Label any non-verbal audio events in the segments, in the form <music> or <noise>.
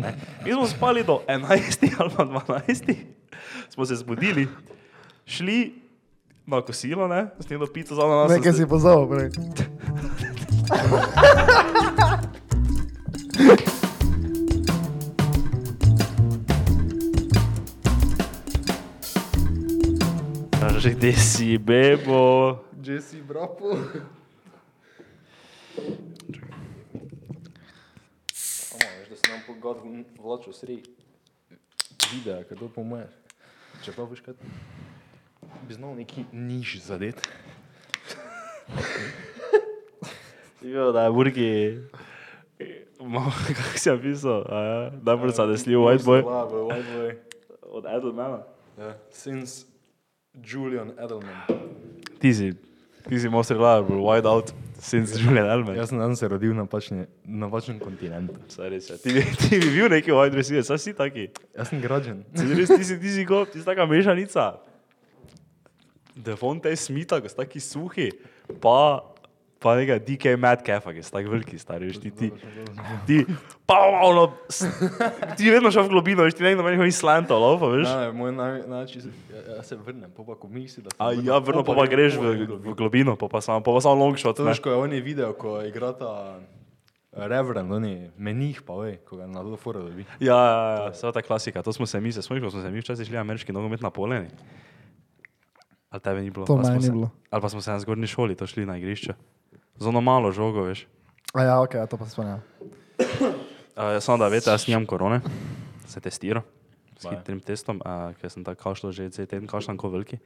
Ne? Mi smo spali do 11 ali pa 12, smo se zbudili, šli na kosilo, ne, snedli pico za nas. Nekaj si pozval, prej. <laughs> Že kde si, bebo? Jesse Brapo. Se nam pogod vlačil sredi videa, kaj to pomeš. Čeprav veš, kaj bi znal neki niž zadet. Jo, da je burki. Kako si napisal? Ja, najbolj zanesljiv white boy. White boy. Od Edelmana. Ja. Since Julian Edelman. Ti si, ti si most reliable, white out, since Julian Edelman. Jaz sem danes se rodil na pačne, na pačnem kontinentu. Res je. Ti, bi- <laughs> ti bi bil neki white receiver, saj si taki. Jaz sem građen. Res, ti si, ti si, ko, ti si taka mešanica. Devonte Smitha, ko si taki suhi, pa, pa nekaj DK Madcafa, ki si taki veliki, stari, veš, ti, ti, ti, pa, ono, s- ti vedno šel v globino, veš, ti ne vem, ni slanto, lofa, veš. Ne, moj naj, najči, ja, jaz se vrnem, pa pa ko misli, da A vrnem, ja, vrno pa, pa greš v, v globino, pa, pa samo, pa pa samo long shot, veš, ko je oni video, ko igrata Reverend, oni menih pa ve, ko ga na to fora dobi. Ja, ja, ja, vsa ta klasika, to smo se mi, se spomniš, ko smo se mi včasih šli ameriški nogomet na poleni. Ali tebe ni bilo? To Ali smo meni ni bilo. Ali pa smo se na zgornji šoli to šli na igrišče. Z ono malo žogo, veš. A ja, ok, to pa se spomnim. Uh, samo da veste, jaz nimam korone, se testiram s Baje. hitrim testom, uh, ker sem tako kašlo že cel teden, kašljam ko veliki.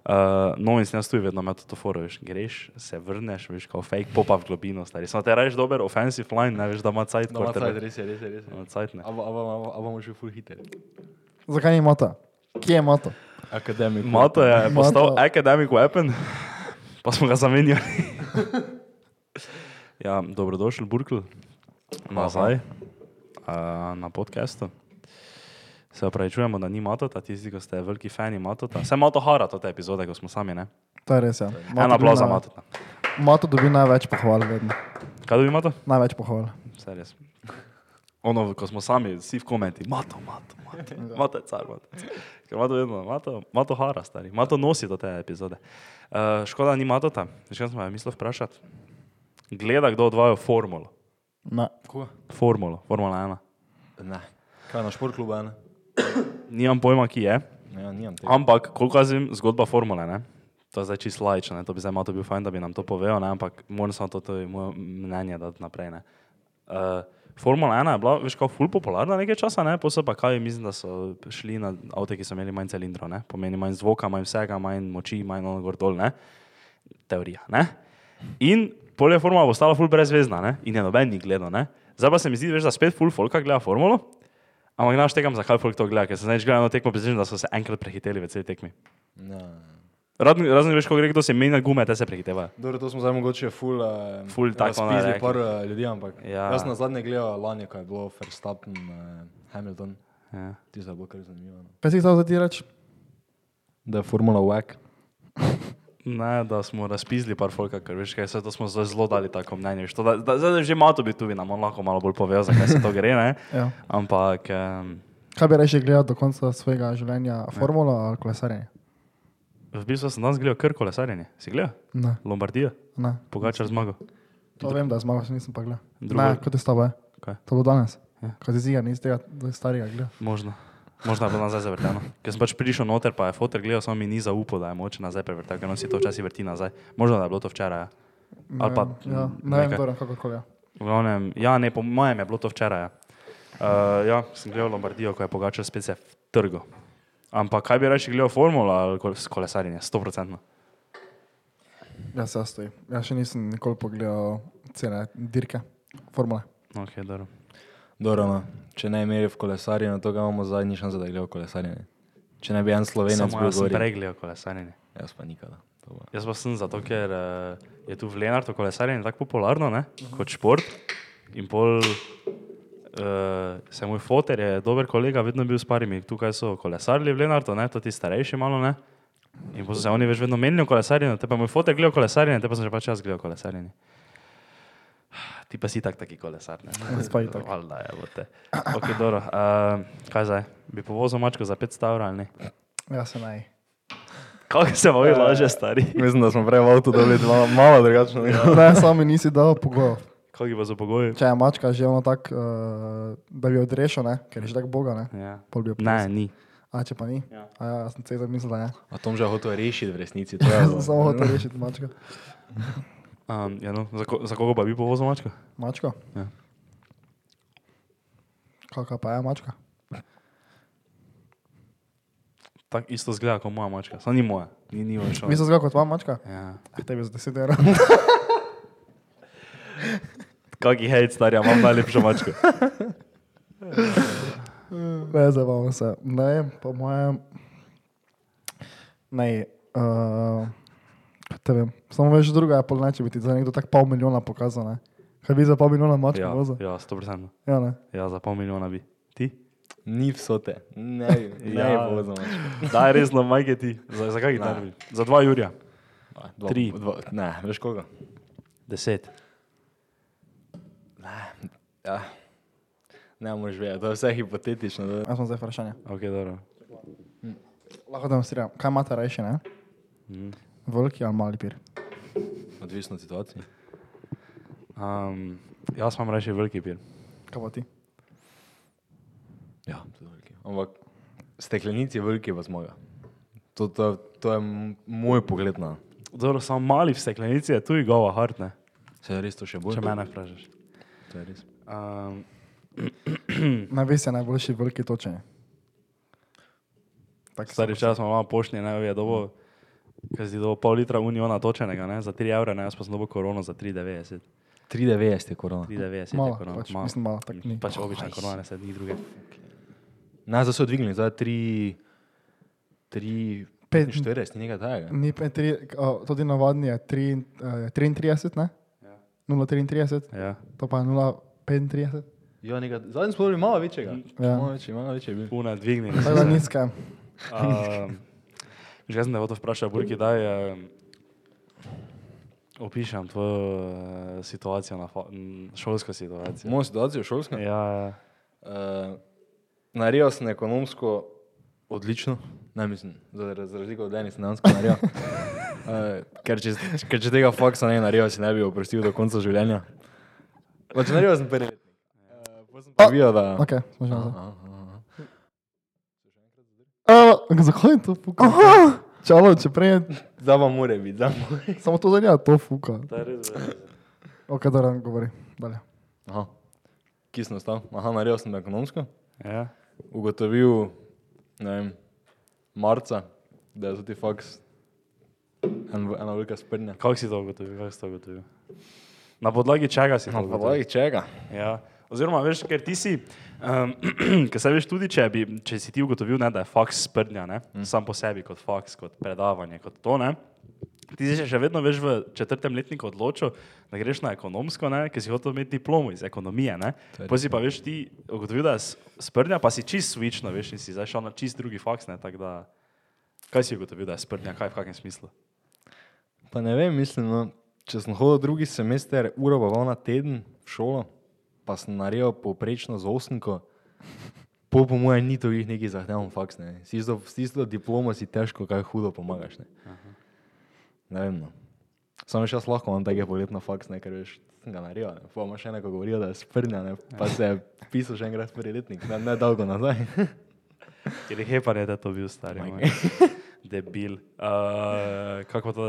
Uh, no in sem jaz tu vedno imel to foro, veš, greš, se vrneš, veš, kot fake popa v globino, stari. Samo te rajš dober offensive line, ne veš, da ima cajt, No, quarterback. res je, res je, res je. Ima cajt, ne. A bo- a bo- a bomo že full hiter. Zakaj ni moto? Kje je moto? Akademik. Mato je postal academic weapon, pa smo ga zamenjali. <laughs> ja, dobrodošli, Burkl, nazaj uh, na podkastu. Se opravičujemo, da ni Matota, tisti, ki ste veliki fani Matota. Vse Mato hara, to je epizode, ko smo sami, ne? To je res, ja. En aplauz za Matota. Moto dobi največ pohval vedno. Kaj dobi Mato? Največ pohval. Vse res. Ono, ko smo sami, vsi v komenti, Mato, Mato, Mato, Mato je car, Mato. Ker Mato vedno, Mato, Mato hara, stari. Mato nosi do te epizode. Uh, škoda, ni Matota. Še sem vam mislil vprašati. Gleda, kdo odvaja formulo. Ne. Ko? Formulo, formula 1. Ne. Kaj na šport klubu, ne? Nimam pojma, ki je, Ja, nimam tega. ampak koliko jaz vem, zgodba formule, ne? To je zdaj čisto lajčno, ne? to bi zdaj malo bil fajn, da bi nam to povedal, ne? ampak moram samo to, to je moje mnenje dati naprej. Ne? Uh, Formula 1 je bila, veš, kao ful popularna nekaj časa, ne? posebej pa kaj, mislim, da so šli na avto, ki so imeli manj cilindrov, ne? pomeni manj zvoka, manj vsega, manj moči, manj ono gor dol, ne? teorija. Ne? In pol je formula postala ful brezvezna ne? in je noben ni gledal. Ne? Zdaj pa se mi zdi, veš, da spet ful folka gleda formulo, ampak znaš tekam, zakaj folk to gleda, ker sem zdaj gledal eno tekmo, presežen, da so se enkrat prehiteli v celi tekmi. Ja. Razen, razen veš, ko gre, kdo se menja gume, te se prehitevajo. Dobro, to smo zdaj mogoče full, uh, Ful tako razpizli rekli. par uh, ljudi, ampak Ja. jaz na zadnje gledal lani, ko je bilo Verstappen, uh, Hamilton. Ja. Ti se bo kar zanimivo. no. Kaj si zdaj reči? Da je formula whack. Ne, da smo razpizli par folka, ker veš, kaj se to smo zelo dali tako mnenje. Veš, to, da, da, zdaj že malo bi tu bi nam lahko malo bolj povedal, zakaj se to gre, ne? <laughs> Ja. Ampak um, Kaj bi reči gledal do konca svojega življenja, formulo ali kolesarjenje? v bistvu sem danes gledal kar kolesarjenje. Si gledal? Ne, Lombardija, ne. Pogačar zmagal. To vem, da je zmagal, še nisem pa gledal. Drugo- Ne, kot je s tabo, je. Kaj? To bo danes. Ja. Kaj si ziga, nisi tega starega gledal. Možno. Možno je bilo nazaj zavrteno. Ker sem pač prišel noter, pa je fotor gledal, samo mi ni zaupal, da je moče nazaj prevrteti, ker on si to včasih vrti nazaj. Možno da je bilo to včeraj. Ja. Ne Ali pa, ja, ne vem, dobro, kakorkoli. Ja. V glavnem, ja, ne, po mojem je bilo to včeraj. Ja, uh, ja sem gledal Lombardijo, ko je Pogačar spet se trgo. Ampak kaj bi reči, gledal formulo ali kol- kolesarjenje? 100%. Ja, se stoji. Ja, še nisem nikoli pogledal cele dirke, formule. Okay, dobro. Dobro, no. Če ne imeli v kolesarjenju, to ga imamo zadnji šanse, da gledamo kolesarjenje. Če ne bi en slovenec bil gori. prej gledal kolesarjenje. Jaz pa nikada. Jaz pa sem zato, ker uh, je tu v Lenartu kolesarjenje tako popularno ne? kot šport. In pol uh, se moj foter je dober kolega, vedno bil s parimi, tukaj so kolesarili v Lenartu, ne? to ti starejši malo ne. In pa so se oni več vedno menili v kolesarjenju, te pa moj foter gledal kolesarjenje, te pa sem že pač jaz gledal kolesarjenje. Ti pa si tak taki kolesar, ne? Jaz pa itak. Valjda je, bote. Ok, dobro. Uh, kaj zdaj? Bi povozil mačko za 500 evrov ali ne? Ja, se naj. Kako se boji laže, stari? <laughs> Mislim, da smo prej v avtu dali dva, malo drugačno. Ne, sami nisi dal pogojev. Kako jih bo za pogoji? Če je mačka že ono tak, uh, da bi jo odrešil, ne? ker je že tako boga, ne? Ja. Pol bi Ne, ni. A če pa ni? Ja. A ja, sem se zamislil, da je. A Tom že hotel rešiti v resnici. To je <laughs> Samo hotel rešiti mačka. <laughs> Um, ja, no, za, ko, za koga pa bi povozil mačko? Mačko? Ja. Kakva pa je mačka? Tako isto zgleda kot moja mačka. Samo ni moja. Ni, ni šala. Mislim, zgolj kot tvoja mačka? Ja. A tebi za 10 evrov. <laughs> Kaki hejt, stari, ja, imam najlepšo mačko. <laughs> Ne, zabavam se. Ne, po mojem. Ne, uh. Samo veš, druga je pol ne, če bi ti za nekdo tak pol milijona pokazal, ne. Kaj bi za pol milijona mačka Ja, vozil? ja, 100%. Ja, ne. Ja, za pol milijona bi. Ti? Ni vsote. Ne, ne, <laughs> Ja. ja. povozimo. Daj, resno, majke ti. Za, za kaj Ne. ne bi? Za dva Jurija. Dva, Tri. Dva, ne, veš koga? Deset. Ja. Ne moreš vedeti, to je vse hipotetično. Da... Jaz sem zdaj vprašanje. Ok, dobro. Lahko demonstriram. Kaj imate rajši, ne? Mm. Veliki ali mali pir? Odvisno od situacije. Um, jaz imam reči veliki pir. Kaj pa ti? Ja, je veliki. Ampak steklenici je veliki pa zmaga. To, to, to je moj pogled na. Dobro, samo mali v steklenici je tu i gova hart, ne? Se je res to še bolj? Če mene vprašaš. To je res. Um, Največji je najboljši veliki točenje. Stari smo malo pošnje, ne, je dobo, kaj si dobo pol litra uniona točenega, ne, za 3 evre, ne, jaz pa sem dobo korono za 3,90. 3,90 je korona. 3,90 je Malo, korona. pač, mislim malo, tako ni. Pač obična korona, ne, se ni druge. Ne, zdaj so dvignili, zdaj 3, 3, Pet- 40, ni nekaj tajega. Ni pa tri, o, tudi navadni je tri, uh, 33, ne? Ja. 0,33, Ja. to pa je 0,35. Ja, nekaj, zadnji smo bili malo večjega. Ja. Malo večji, malo večji je bil. Puna dvigni. Tako da nizke. <laughs> Um, že jaz sem te hotel vprašati, Burki, daj um, opišem tvojo uh, situacijo, na šolsko situacijo. Moja situacija šolska. Ja, ja. Uh, naredil sem ekonomsko odlično, ne mislim, za, razliko od Denis, dejansko naredil. <laughs> Uh, ker, če, ker če tega faksa ne bi naredil, si ne bi oprostil do konca življenja. Pač naredil sem prvi. Uh, potem sem pa videl, da... Ok, smo že nazaj. Aha, aha, aha. Uh, zakaj je to fuka? Čalo, če prej, Zdaj pa mora biti, zdaj mora. samo to zanima, to fuka. To je res. Ok, da nam govori. Dalje. Aha. Kje sem ostal? Aha, naredil sem ekonomsko. Ja. Ugotovil, ne vem, marca, da je tudi faks en, ena velika sprnja. Kako si to ugotovil? Kako si to ugotovil? Na podlagi čega si to Na ugotovil? podlagi čega? Ja. Oziroma, veš, ker ti si, um, ker se veš tudi, če, bi, če si ti ugotovil, ne, da je faks sprdnja, ne, mm. sam po sebi kot faks, kot predavanje, kot to, ne. Ti si še vedno veš v četrtem letniku odločil, da greš na ekonomsko, ne, ker si hotel imeti diplomo iz ekonomije, Potem si pa veš ti ugotovil, da je sprdnja, pa si čist switchno, veš, in si zdaj šel na čist drugi faks, ne, da, kaj si ugotovil, da je sprdnja, kaj v kakem smislu? Pa ne vem, mislim, no, če sem hodil drugi semester, uro pa na teden v šolo, pa sem naredil povprečno z osmko, pol po mojem ni to jih neki zahteven faks, ne. S tisto, s tisto diplomo si težko kaj hudo pomagaš, ne. Ne vem, no. Samo še jaz lahko imam take poletna faks, ne, ker veš, sem ga ne. Pa ima še enako govorijo, da je sprnja, ne, pa se je pisal še enkrat prvi letnik, ne, ne dolgo nazaj. <laughs> Ker je hepan, je da to bil moj. <laughs> Debil. Uh, kako to,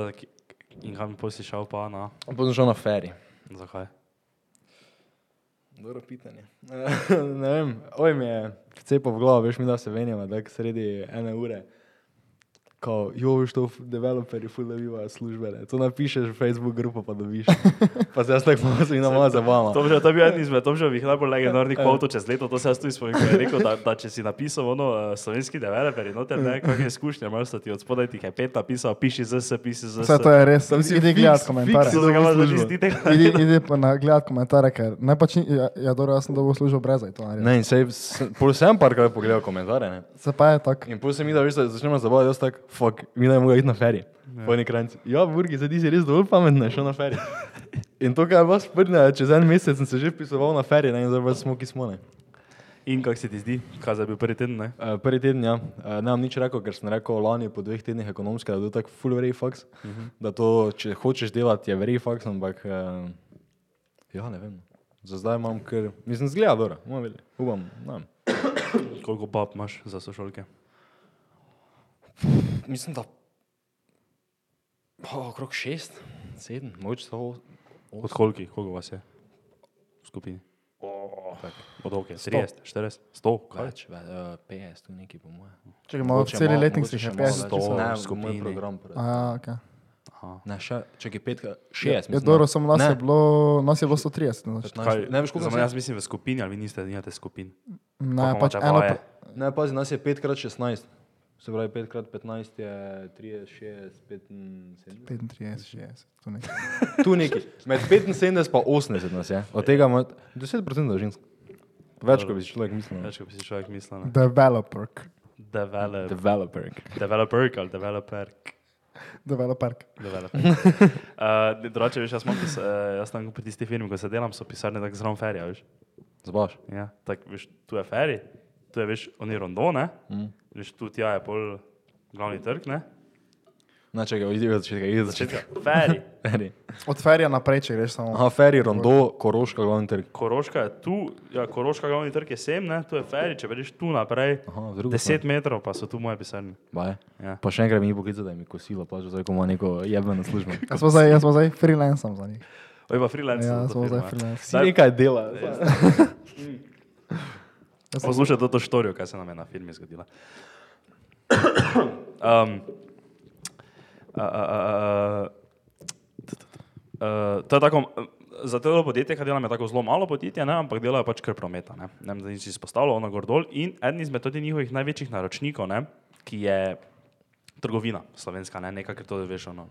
in kam bi si šel pa na, Potem šel na feri. zakaj? Dobro pitanje. <laughs> ne vem, oj mi je cepal v glavo, veš mi, da se venjamo, da sredi ene ure. Kao, jo, veš to, developerji ful dobivajo službe, ne. To napišeš v Facebook grupo, pa dobiš. pa se jaz tako malo se mi na malo zabavamo. To, to je bil eden izmed Tomžovih najbolj legendarnih <laughs> kvotov čez leto, to se jaz tudi spomnim, ko je rekel, da, da če si napisal ono uh, slovenski developer, noter ne, kakšne izkušnje imaš, da ti od spodaj tih je pet napisal, piši ZS, piši ZS. Vse to je res. Tam si Idi fiks- gledat komentarje. To ga imaš službo. že iz tega. Idi, idi pa na gledat komentarje, ker ne pač ja, ja dobro, jaz sem dobil službo brez, to naredil. Ne, in sej, pol sem parkrat pogledal komentarje, ne. Se pa je tako. In pol se mi da, da začnemo zabavati, jaz tak, fuck, mi je mogel iti na feri. Po neki kranci. Ja, Burgi, zdaj si res dovolj pametna, šel na feri. In to, kar vas prne, čez en mesec sem se že pisoval na ferij, ne, in zdaj smo, ki smo, ne. In kako se ti zdi, kaj je bil prvi teden? Ne? Uh, prvi teden, ja, uh, ne bom nič rekel, ker sem rekel lani po dveh tednih ekonomske, da je to tako full very faks. Uh -huh. Da to, če hočeš delati, je very faks, ampak uh, ja, ne vem. Za zdaj imam kar, mislim, zgleda dobro, upam, ne. Koliko bab imaš za sošolke? Mislim, da oh, okrog šest, sedem, mogoče sto. Od koliko, koliko vas je v skupini? Od ok, 30, 40, 100, kaj? Več, ve, uh, 50, tu neki po moje. V Mogoče celi letnik si še še malo 50 več. pisal. Ne, v v skupini. program. A, okay. Ne, še, čakaj, pet, šest. Je dobro, samo nas je bilo, nas je bilo 130. na začetku. Kaj, Ne veš, koliko je? jaz mislim v skupini, ali vi niste, nimate skupin. Ne, pač eno, Ne, pazi, nas je 5x16. Se pravi, 5x15 je 30, 6, 75. 35, 60, to ne. <laughs> Tu neki. Med 75 in 80 nas je. Od tega ima 10% žensk. Več, kot bi si človek mislil. Več, kot bi si človek mislil. ne. Developer. Develop, Developer. developer ali developer. Developer. developer. uh, <laughs> drugače, veš, jaz, pis, uh, jaz tam pri tisti firmi, ko se delam, so pisarne tako zraven ferija, veš. Zbaš. Ja, tako, veš, tu je feri, tu je, veš, oni rondo, ne? Mm. Veš, tu tja je pol glavni trg, ne? Ne, čakaj, idi od začetka, od začetka. Feri. Feri. <laughs> Od ferija naprej, če greš samo. Aha, Feri, Rondo, Koroška, glavni trg. Koroška je tu, ja, Koroška glavni trg je sem, ne? Tu je feri, če greš tu naprej, Aha, v drugo 10 metrov pa so tu moje pisarne. Baj. Ja. Pa še enkrat mi ni poklical, da mi kosilo, pa že zdaj, ko ima neko jebeno službo. <laughs> Jaz smo zdaj, jaz smo zdaj freelancem za njih. Oj, pa freelance. Ja, smo zdaj firmo, freelance. Si nekaj dela. Poslušaj to štorijo, kaj se nam je na filmi zgodilo. <coughs> um, uh, uh, uh, uh, to je tako, za to podjetje, ki delam, je tako zelo malo podjetje, ne, ampak delajo pač kar prometa. Ne, ne vem, da nisi izpostavljal, ono gor dol. In eden izmed tudi njihovih največjih naročnikov, ne, ki je trgovina slovenska, ne, nekaj, kar to veš, ono,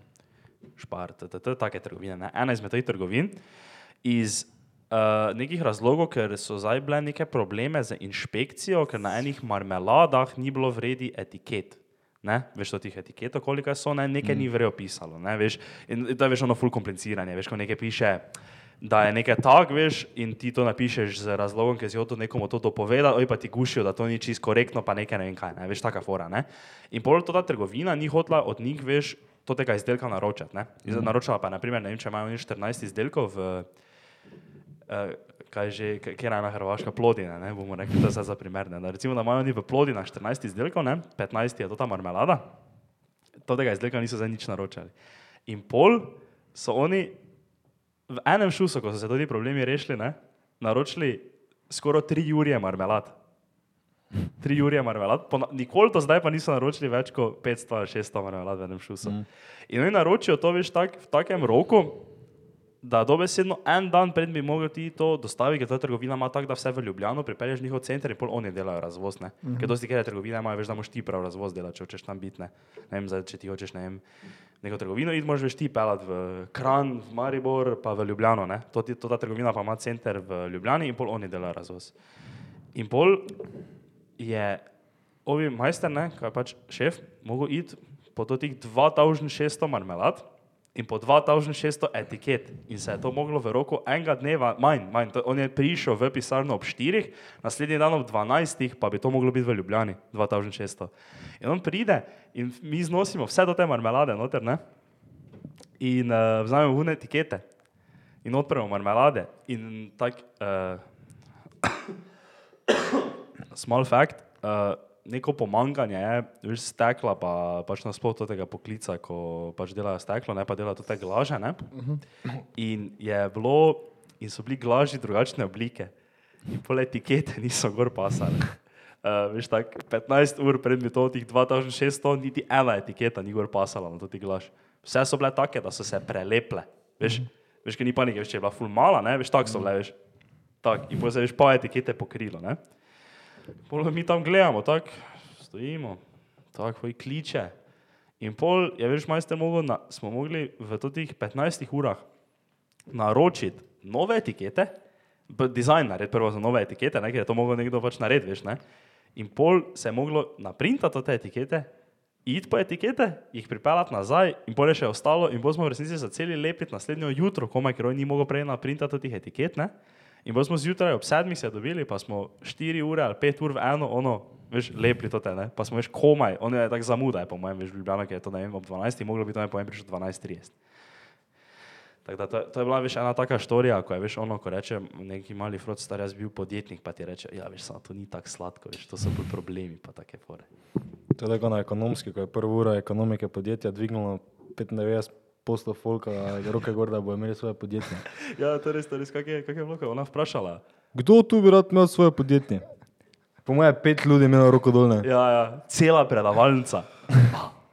špar, ttt, take trgovine. Ne. Ena izmed teh trgovin iz uh, nekih razlogov, ker so zdaj bile neke probleme z inšpekcijo, ker na enih marmeladah ni bilo vredi etiket. Ne, veš, to tih etiketov, koliko so, ne, nekaj mm. ni vrejo pisalo. Ne, veš, in to je veš ono full kompliciranje. Veš, ko nekaj piše, da je nekaj tak, veš, in ti to napišeš z razlogom, ker si hotel nekomu to dopovedati, oj pa ti gušijo, da to ni čisto korektno, pa nekaj ne vem kaj, ne, veš, taka fora. Ne. In pol to ta trgovina ni hotela od njih, veš, to tega izdelka naročati. Ne. Mm. Naročala pa, naprimer, ne vem, če imajo oni 14 izdelkov v, uh, kaj že, k- kjer je ena hrvaška plodina, ne bomo rekli, da zdaj za primer. Ne. Da recimo, da imajo oni v plodinah 14 izdelkov, ne, 15 je to ta marmelada, tega izdelka niso zdaj nič naročali. In pol so oni v enem šusu, ko so se tudi problemi rešili, ne, naročili skoraj 3 jurje marmelad. 3 jurje marmelad, po, na- nikoli do zdaj pa niso naročili več kot 500 ali 600 marmelad v enem šusu. Mm. In oni naročijo to, veš, tak, v takem roku, da dobesedno en dan pred bi mogel ti to dostaviti, ker ta trgovina ima tako, da vse v Ljubljano pripelješ njihov center in pol oni delajo razvoz. Ne? Mm -hmm. Ker dosti kere trgovine imajo, veš, da moš ti prav razvoz delati, če hočeš tam biti. Ne? ne vem, zdaj, če ti hočeš, ne vem, neko trgovino iti, moraš veš ti pelati v Kran, v Maribor, pa v Ljubljano. Ne? To, ti- to ta trgovina pa ima center v Ljubljani in pol oni delajo razvoz. In pol je ovi majster, ne, ki je pač šef, mogel iti po to teh 2600 marmelad in po 2600 etiket. In se je to moglo v roku enega dneva, manj, manj. To, on je prišel v pisarno ob 4, naslednji dan ob 12, pa bi to moglo biti v Ljubljani, 2600. In on pride in mi znosimo vse do te marmelade noter, ne? In uh, vzamemo vune etikete in odpremo marmelade. In tak, uh, <coughs> small fact, uh, neko pomankanje je, veš, stekla, pa pač nasploh tega poklica, ko pač delajo steklo, ne pa delajo te glaže. Ne? In je bilo, in so bili glaži drugačne oblike. In pol etikete niso gor pasale. Uh, veš, tak, 15 ur pred mi to, tih 2600, niti ena etiketa ni gor pasala na to ti glaž. Vse so bile take, da so se preleple. Veš, veš ker ni panike, veš, če je bila ful mala, ne? veš, tako so bile, veš. Tak, in potem se veš, pa etikete pokrilo. Ne? Pol mi tam gledamo, tako stojimo, tako hoj kliče. In pol je veš, majster mogel, na, smo mogli v teh 15 urah naročiti nove etikete, b- dizajn narediti prvo za nove etikete, ne, ker je to mogel nekdo pač narediti, veš, ne. In pol se je moglo naprintati te etikete, iti po etikete, jih pripeljati nazaj in pol je še ostalo in bolj smo v resnici začeli lepiti naslednjo jutro, komaj, ker on ni mogel prej naprintati teh etiket, ne? In bolj smo zjutraj ob sedmih se dobili, pa smo 4 ure ali 5 ur v eno, ono, veš, lepli to te, ne? Pa smo veš komaj, on je tako zamudaj, po mojem, veš, v Ljubljano, ki je to, ne vem, ob 12, moglo biti to, ne po mojem, prišlo 12.30. Tako da to, to je bila veš ena taka štorija, ko je veš ono, ko reče neki mali frod star, jaz bil podjetnik, pa ti reče, ja veš, samo to ni tako sladko, veš, to so bolj problemi, pa take fore. To je tako na ekonomski, ko je prva ura ekonomike podjetja dvignilo 95 posto folka, roke gor, da bo imeli svoje podjetje. Ja, to je res, to je res, kak je, kak je bilo, ona vprašala. Kdo tu bi rad imel svoje podjetje? Po moje pet ljudi je imelo roko dolne. Ja, ja, cela predavalnica.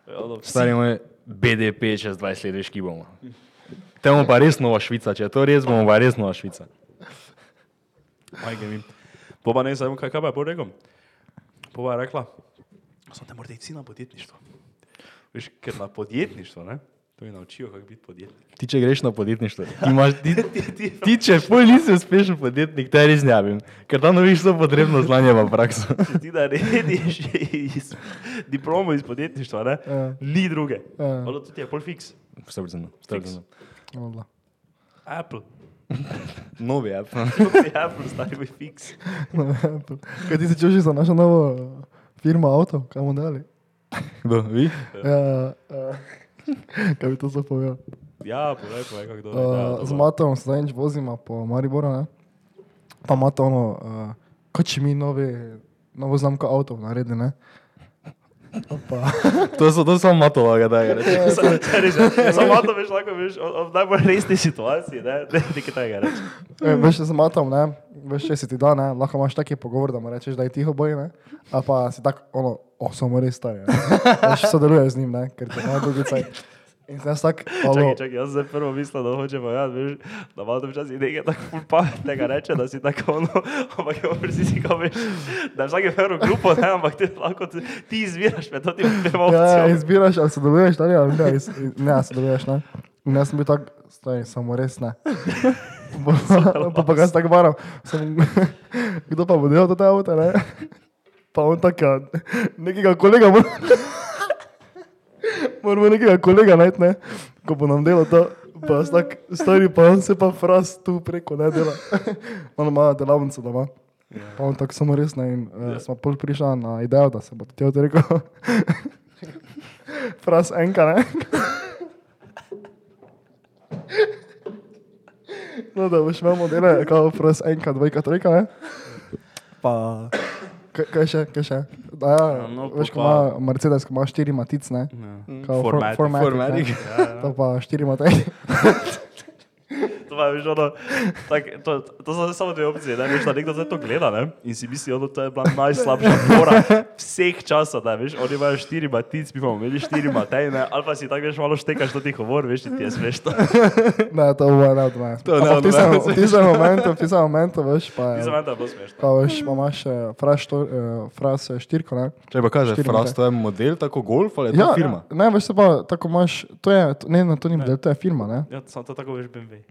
Ja, Stari moj BDP čez 20 let, veš, ki bomo. Temu pa res nova Švica, če je to res, bomo pa res nova Švica. Majke mi. Po pa ne znam, kaj, kaj pa je pol rekel. Po pa je rekla, samo te morate iti na podjetništvo. Veš, ker na podjetništvo, ne? To mi naučijo, kako biti podjetnik. Ti, če greš na podjetništvo, <laughs> ti, imaš, ti, <laughs> ti če pol nisi uspešen podjetnik, te res ne javim, ker tam dobiš vse potrebno znanje v prakso. <laughs> Če ti narediš iz, diplomo iz podjetništva, ne? Ja. Ni druge. Ja. Ono tudi je pol fiks. Strbzeno, strbzeno. Voda. Apple. Novi app. Tudi Apple, stari moj fiks. Kaj ti si čuši za našo novo uh, firmo avto, kaj bomo dali? Kdo, vi? Ja, uh, <laughs> kaj bi to zapovedal? Ja, povej, povej, kako dobro. Uh, z Matom se zadnjič vozimo po Mariboru, ne? pa ima to ono, uh, kot če mi novi, novo znamko avtov naredi, ne? Opa. To so, to so matova, da je reči. Samo to veš, lahko veš, v najbolj resni situaciji, ne, ne, <laughs> nekaj tega reči. E, veš, z Matom, ne? Veš, če si ti da, ne? lahko imaš taki pogovor, da mu rečeš, da je tiho boj, ne? A pa si tak, ono, o, samo res stari, ne? Veš, sodeluješ z njim, ne? Ker te ima dolgi cajt. In sem tak, Čakaj, čakaj, jaz sem prvo mislil, da hoče povedati, veš, da malo to včasih nekaj tako ful pametnega reče, da si tako ono, ampak je v resnici, ko veš, da je vsake ferro grupo, ne, ampak ti lahko ti, ti izviraš med to tim dvema Ja, opcijami. izbiraš, ali sodeluješ ali ali ne. iz- Ne, sodeluješ, ne. In jaz sem bil tak, stoj, samo res ne. Pa, pa, ga sem tako varal, sem, kdo pa bo delal to avto, ne? Pa on tak, ja, nekega kolega mora, <laughs> moramo nekega kolega najti, ne? Ko bo nam delal to, pa jaz tak, stari, pa on se pa fras tu preko, ne dela. <laughs> On ima delavnico doma. Pa on tako samo res ne in uh, smo pol prišli na idejo, da se bo ti odrekel. <laughs> Fras enka, ne? No, da boš imel modele, kao fras enka, dvojka, trojka, ne? Pa, kaj, kaj še, kaj še? Da, ja, Ja, no, veš, ko ima Mercedes, ko ima štiri matic, ne? Kao for- Formatic. Formatic, Formatic. ne? To pa štiri matic. <laughs> To pa veš, ono, tak, to, to so samo dve opcije, ne, veš, da nekdo zdaj to gleda, ne, in si misli, ono, to je bila najslabša fora vseh časov, da, veš, oni imajo štiri matic, mi bomo imeli štiri matej, ne, ali pa si tako, veš, malo štekaš to ti govor, veš, ti je smešno. Ne, to bo ne od mene. To ne tistem- mene. v tistem momentu, v tistem momentu, veš, pa Ti je. mene to je bilo smešno. Kao veš, pa imaš eh, fras, štor, eh, fras eh, štirko, ne? Če pa kaže, Štiri Fras, to je model, tako golf ali je to firma? Ja, ne, veš se pa, tako imaš, to je, to, ne, ne, to ni model, to je firma, ne? Ja, samo to tako veš BMW.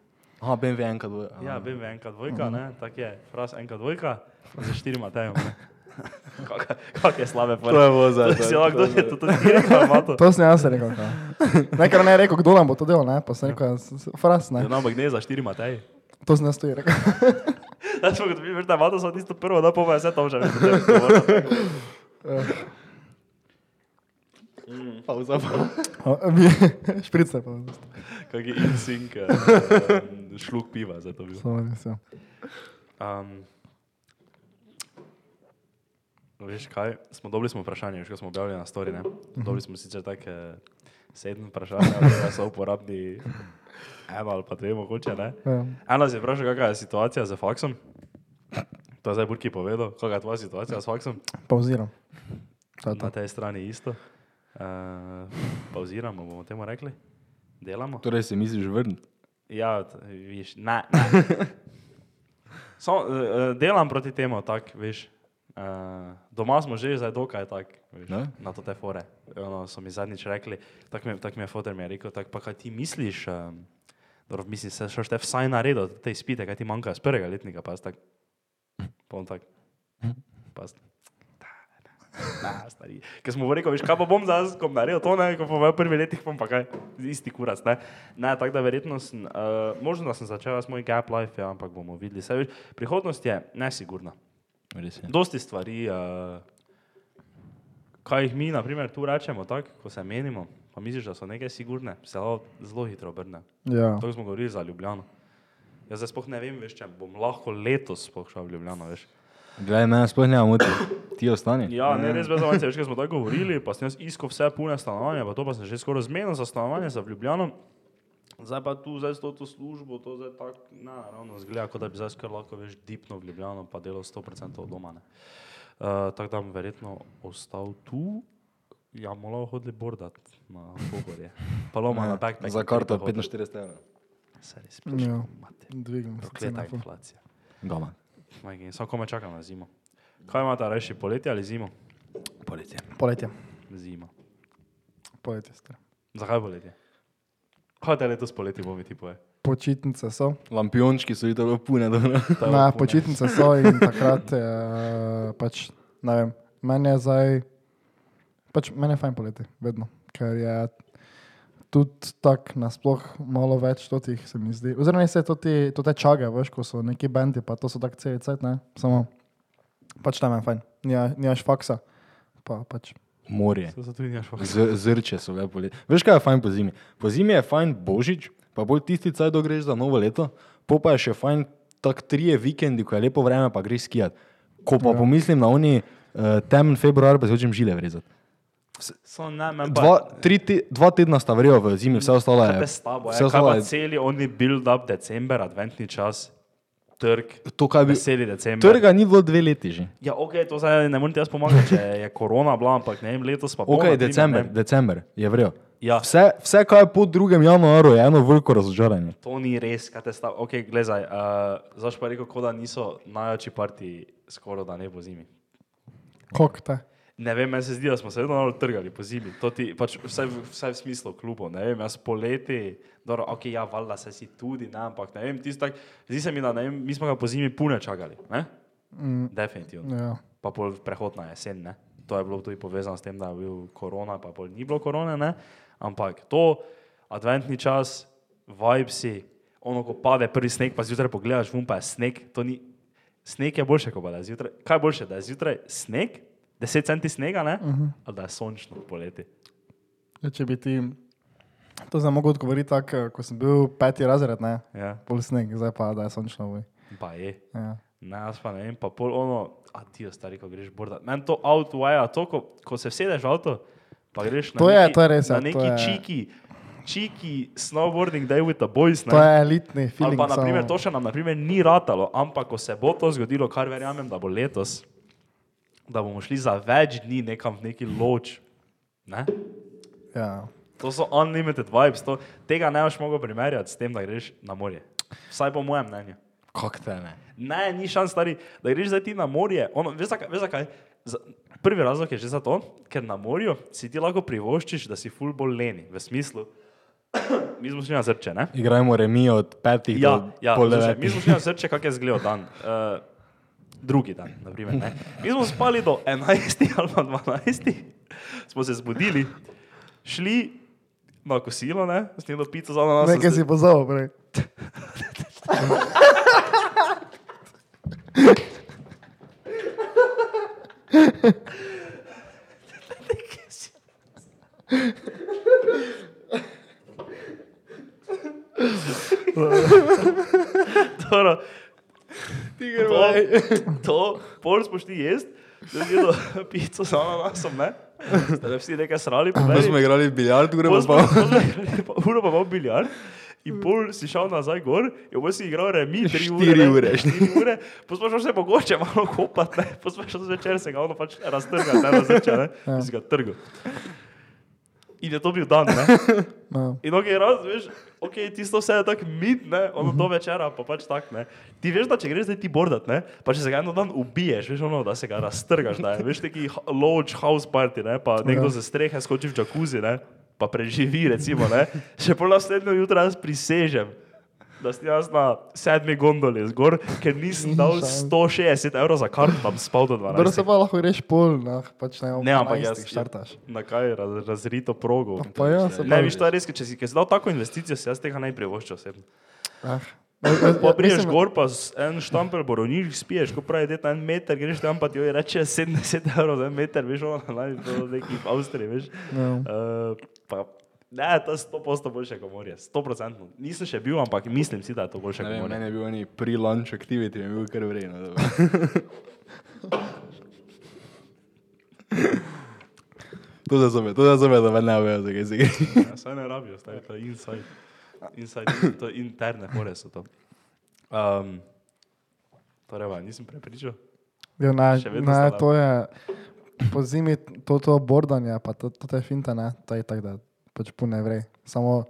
Aha, BMW enka dvoje. Ja, BMW enka dvojka, ne, tako je, fras enka dvojka, za štiri matejem, ne. <laughs> Kak- slabe To je fora. bilo za To to, to rekel, ali ima to? <laughs> To sem jaz rekel. Nekaj ne je rekel, kdo nam bo to delal, ne? Pa sem rekel, s- s- fras, Ja, ne? no, ampak ne za štiri mateje. To sem jaz tudi rekel. <laughs> Smo kot vidiš, da ima to samo tisto prvo, da pa je vse to že veš. da te je odgovorno. Pauza. A, mi- Šprice pa. Kak je insink, eh, šluk piva za to bil. Samo res, ja. Um, veš kaj, smo dobili smo vprašanje, veš, ko smo objavili na story, ne? Dobili smo sicer tako eh, sedem vprašanj, da so uporabni eno ali pa dve mogoče, ne? ja. Eno si vprašal, kakšna je situacija z faksom. To je zdaj Burki povedal, kakšna je tvoja situacija s faksom. Pauziram. Na tej strani isto. Uh, pauziramo, bomo temu rekli. Delamo. Torej se misliš vrniti? Ja, viš, ne. ne. <laughs> So, uh, delam proti temu, tako, veš. Uh, doma smo že zdaj dokaj tak, veš, Ne? na to te fore. Ono, so mi zadnjič rekli, tako mi, tak mi je fotor mi je rekel, tak, pa kaj ti misliš, um, dobro, mislim, se še te vsaj naredil, te izpite, kaj ti manjka z prvega letnika, pa jaz tak, pon tak, pa jaz, Ne, stari. Ker smo rekli, veš, kaj pa bom zdaj, ko bom naredil to, ne, ko bom v prvih letih, bom pa kaj, isti kurac, ne. Ne, tako da verjetno sem, uh, možno da sem začel s moj gap life, ja, ampak bomo videli. Saj, veš, prihodnost je nesigurna. Res je. Dosti stvari, uh, kaj jih mi, na primer, tu rečemo, tako, ko se menimo, pa misliš, da so neke sigurne, se zelo hitro obrne. Ja. To smo govorili za Ljubljano. Jaz zdaj sploh ne vem, veš, če bom lahko letos sploh šel v Ljubljano, veš. Glej, mene sploh ne moti. Ti ostani. Ja, ne, res brez zavajanja, veš, ker smo tako govorili, pa sem jaz iskal vse pune stanovanja, pa to pa sem že skoraj zmenil za stanovanje za v Ljubljano. Zdaj pa tu, zdaj s to, to službo, to zdaj tako, ne, ravno zgleda, kot da bi zdaj skoraj lahko veš dipno v Ljubljano, pa delal 100% od doma, ne. Uh, tako da bom verjetno ostal tu, ja, malo hodili bordat na pogorje. Pa loma na backpack. Za karto 45 evrov. Se res Ja. pišem, mate. Dvigam Prokleta inflacija. Majke, Samo ko me čakam na zimo. Kaj imate reči, poletje ali zimo? Poletje. Poletje. Zima. Poletje star. Zakaj poletje? Kaj te letos poleti bo mi ti poje? Počitnice so. Lampiončki so pune, dobro. Ta Na, bo počitnice so in takrat je pač, ne vem, meni je zdaj, pač meni je fajn poleti, vedno, ker je tudi tako nasploh malo več totih, se mi zdi. Oziroma, ne se to ti, to te čage, veš, ko so neki bendi, pa to so tako celi cajt, ne, samo, pač tam je fajn, nimaš faksa, pa pač. Morje. Z, zrče so lepo poletje. Veš kaj je fajn po zimi? Po zimi je fajn božič, pa bolj tisti caj, da greš za novo leto, po pa je še fajn tak trije vikendi, ko je lepo vreme, pa greš skijat. Ko pa ja. pomislim na oni uh, temen februar, pa se hočem žile vrezati. So ne, pa... Dva, tri te, dva tedna sta vrijo v zimi, vse ostalo Kaj je. pa s tabo, vse je? Kaj ostalo pa je. celi oni build-up december, adventni čas, trg, To, kaj bi, veseli december. trga ni bilo dve leti že. Ja, ok, to zdaj ne morem ti jaz pomagati, če je korona bila, ampak ne vem, letos pa Ok, na primer, december, ne. december je vrijo. Ja. Vse, vse, kaj je po 2. januarju, je eno veliko razočaranje. To ni res, kaj te stav. Ok, gledaj, uh, zaš pa rekel, da niso najjači parti skoraj da ne po zimi. Kok te? Ne vem, meni se zdi, da smo se vedno malo trgali po zimi. To ti, pač vsaj, vsaj v smislu klubov. Ne vem, jaz poleti, dobro, ok, ja, valjda se si tudi, ne, ampak ne vem, tisto tak, zdi se mi, da ne vem, mi smo ga po zimi pune čakali, ne? Mm, Definitivno. ja. Pa pol prehod na jesen, ne? To je bilo tudi povezano s tem, da je bil korona, pa pol ni bilo korone, ne? Ampak to, adventni čas, vibesi, ono, ko pade prvi sneg, pa zjutraj pogledaš, vum pa je sneg, to ni, sneg je boljše, kot pa da je zjutraj. Kaj je boljše, da je zjutraj sneg, 10 centi snega, ne? Uh -huh. Ali da je sončno poleti. Ja, če bi ti to zdaj mogel odgovoriti tako, ko sem bil peti razred, ne, Ja, pol sneg, zdaj pa da je sončno. Voj. pa je. Ja. Ne, jaz pa ne vem, pa pol ono, a ti ostari, ko greš bordat. Meni to avto vaja, to, ko, ko se vsedeš v avto, pa greš na To je- neki, to je res, na ja, to neki je- čiki, čiki snowboarding day with the boys. Ne? To je elitni film. pa, naprimer, to še nam naprimer, ni ratalo, ampak ko se bo to zgodilo, kar verjamem, da bo letos, da bomo šli za več dni nekam v neki loč. Ne? Ja. To so unlimited vibes, to, tega ne boš mogel primerjati s tem, da greš na morje. Vsaj po mojem mnenju. Kako te ne? Ne, ni šans, stari, da greš zdaj ti na morje. Ono, veš, zakaj, veš zakaj? Za, prvi razlog je že zato, ker na morju si ti lahko privoščiš, da si ful bolj leni. V smislu, <coughs> mi smo šli na zrče, ne? Igrajmo remi od petih Ja, do ja pol slušaj, mi devetih. smo šli na srče, kak je zgledal dan. Uh, <laughs> drugi dan, naprimer, ne. Mi smo spali do 11 ali pa 12, smo se zbudili, šli na kosilo, ne, snedlo pico za nas. Nekaj si pozval prej. Dobro, to, <laughs> to, pol smo šli jesti, zdaj je bilo pico za ananasom, ne? Zdaj vsi nekaj srali, Mi smo igrali biljard, ure pa Pol pa Uro pa imel biljard. In pol si šel nazaj gor, in pol si igral remi, tri ure. Štiri ne, ure. Štiri ure, šel še mogoče malo kopati, smo šel zvečer se ga ono pač raztrgal, ne razreča, ne, in si ga trgal. In je to bil dan, ne. <laughs> No. In ok, raz, veš, ok, tisto vse je tako mit, ne, ono do večera, pa pač tak, ne. Ti veš, da če greš zdaj ti bordat, ne, pa če se ga eno dan ubiješ, veš, ono, da se ga raztrgaš, da je, veš, neki lodge house party, ne, pa nekdo Ja. ze strehe skoči v džakuzi, ne, pa preživi, recimo, ne, še pol naslednjo jutro jaz prisežem, da sem jaz na sedmi gondoli zgor, ker nisem dal 160 evrov za karto, tam spal do Dobro se 12. pa lahko greš pol, nah, pač ne, ob Ne, ampak 12 jaz štartaš. Na kaj raz, razrito progo. Pa- pa ja, se ne, viš, to je res, ker če si si dal tako investicijo, si jaz tega ne privoščil osebno. Ah. Pa priješ gor, pa z en štampel borovniš, spiješ, ko pravi, da je en meter, greš tam pa ti jo reče 70 evrov za en meter, veš, ono, naj to neki v Avstriji, veš. Ja. Uh, pa, ne, to je 100% boljše kot morje, 100%. Nisem še bil, ampak mislim si, da je to boljše Ne kot morje. meni je bil oni pre-lunch activity, mi je bil kar vredno. <laughs> To za zame, to za zame, da me ne vejo, zakaj se gre. Ja, saj ne rabijo, stari, to je inside. inside to je interne fore so to. Um, torej, va, nisem prepričal. Ja, ne, Še vedno ne, to je po zimi to, to bordanje, pa to, to je finta, ne, to je tako, da pač pune vrej. Samo,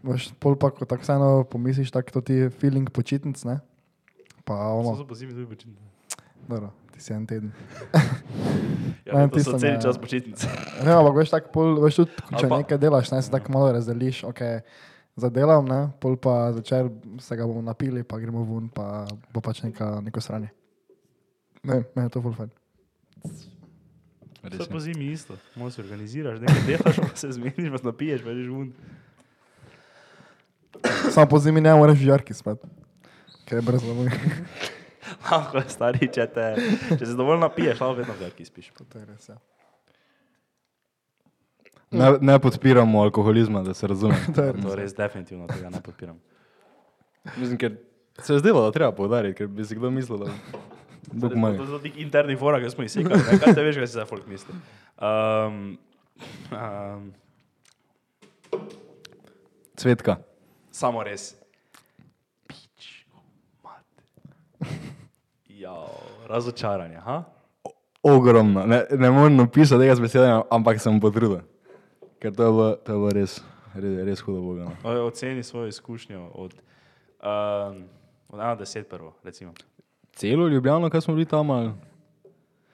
veš, pol pa, ko tako vseeno pomisliš, tako to ti je feeling počitnic, ne. Pa Samo ono, so po zimi tudi počitnice. dobro, ti si en teden. <laughs> Ja, Ne, so tisto cel čas počitnice. Ne, ampak veš, tako pol, veš tudi, ko če pa- nekaj delaš, ne, se tako malo razdeliš, ok, zadelam, ne, pol pa začer se ga bomo napili, pa gremo ven, pa bo pač neka, neko sranje. Ne, meni je to full fajn. To je po zimi isto. Malo se organiziraš, nekaj delaš, <laughs> pa se zmeniš, pa napiješ, pa greš ven. Samo po zimi ne moreš v jarki spet, ker je brzo moj. Lahko <laughs> je stari, če, te, če se dovolj napiješ, lahko vedno v jarki spiš. To je res, ja. Ne, ne podpiramo alkoholizma, da se razume. <laughs> To je To res definitivno tega ne podpiram. Mislim, ker se je zdelo, da treba povdariti, ker bi si kdo mislil, da Bog To moj. so ti interni fora, ki smo jih sekali. ne, Kaj te veš, kaj si za folk misli? Um, um, Cvetka. samo res. Pič, mat. Ja, razočaranje, ha? Ogromno. Ne, ne morem napisati tega z besedami, ampak sem potrudil. Ker to je bilo, to je bilo res, res, res hudo boga. No. Oj, Oceni svojo izkušnjo od, um, od 1 do 10 prvo, recimo. Celo Ljubljano, kaj smo bili tam, ali?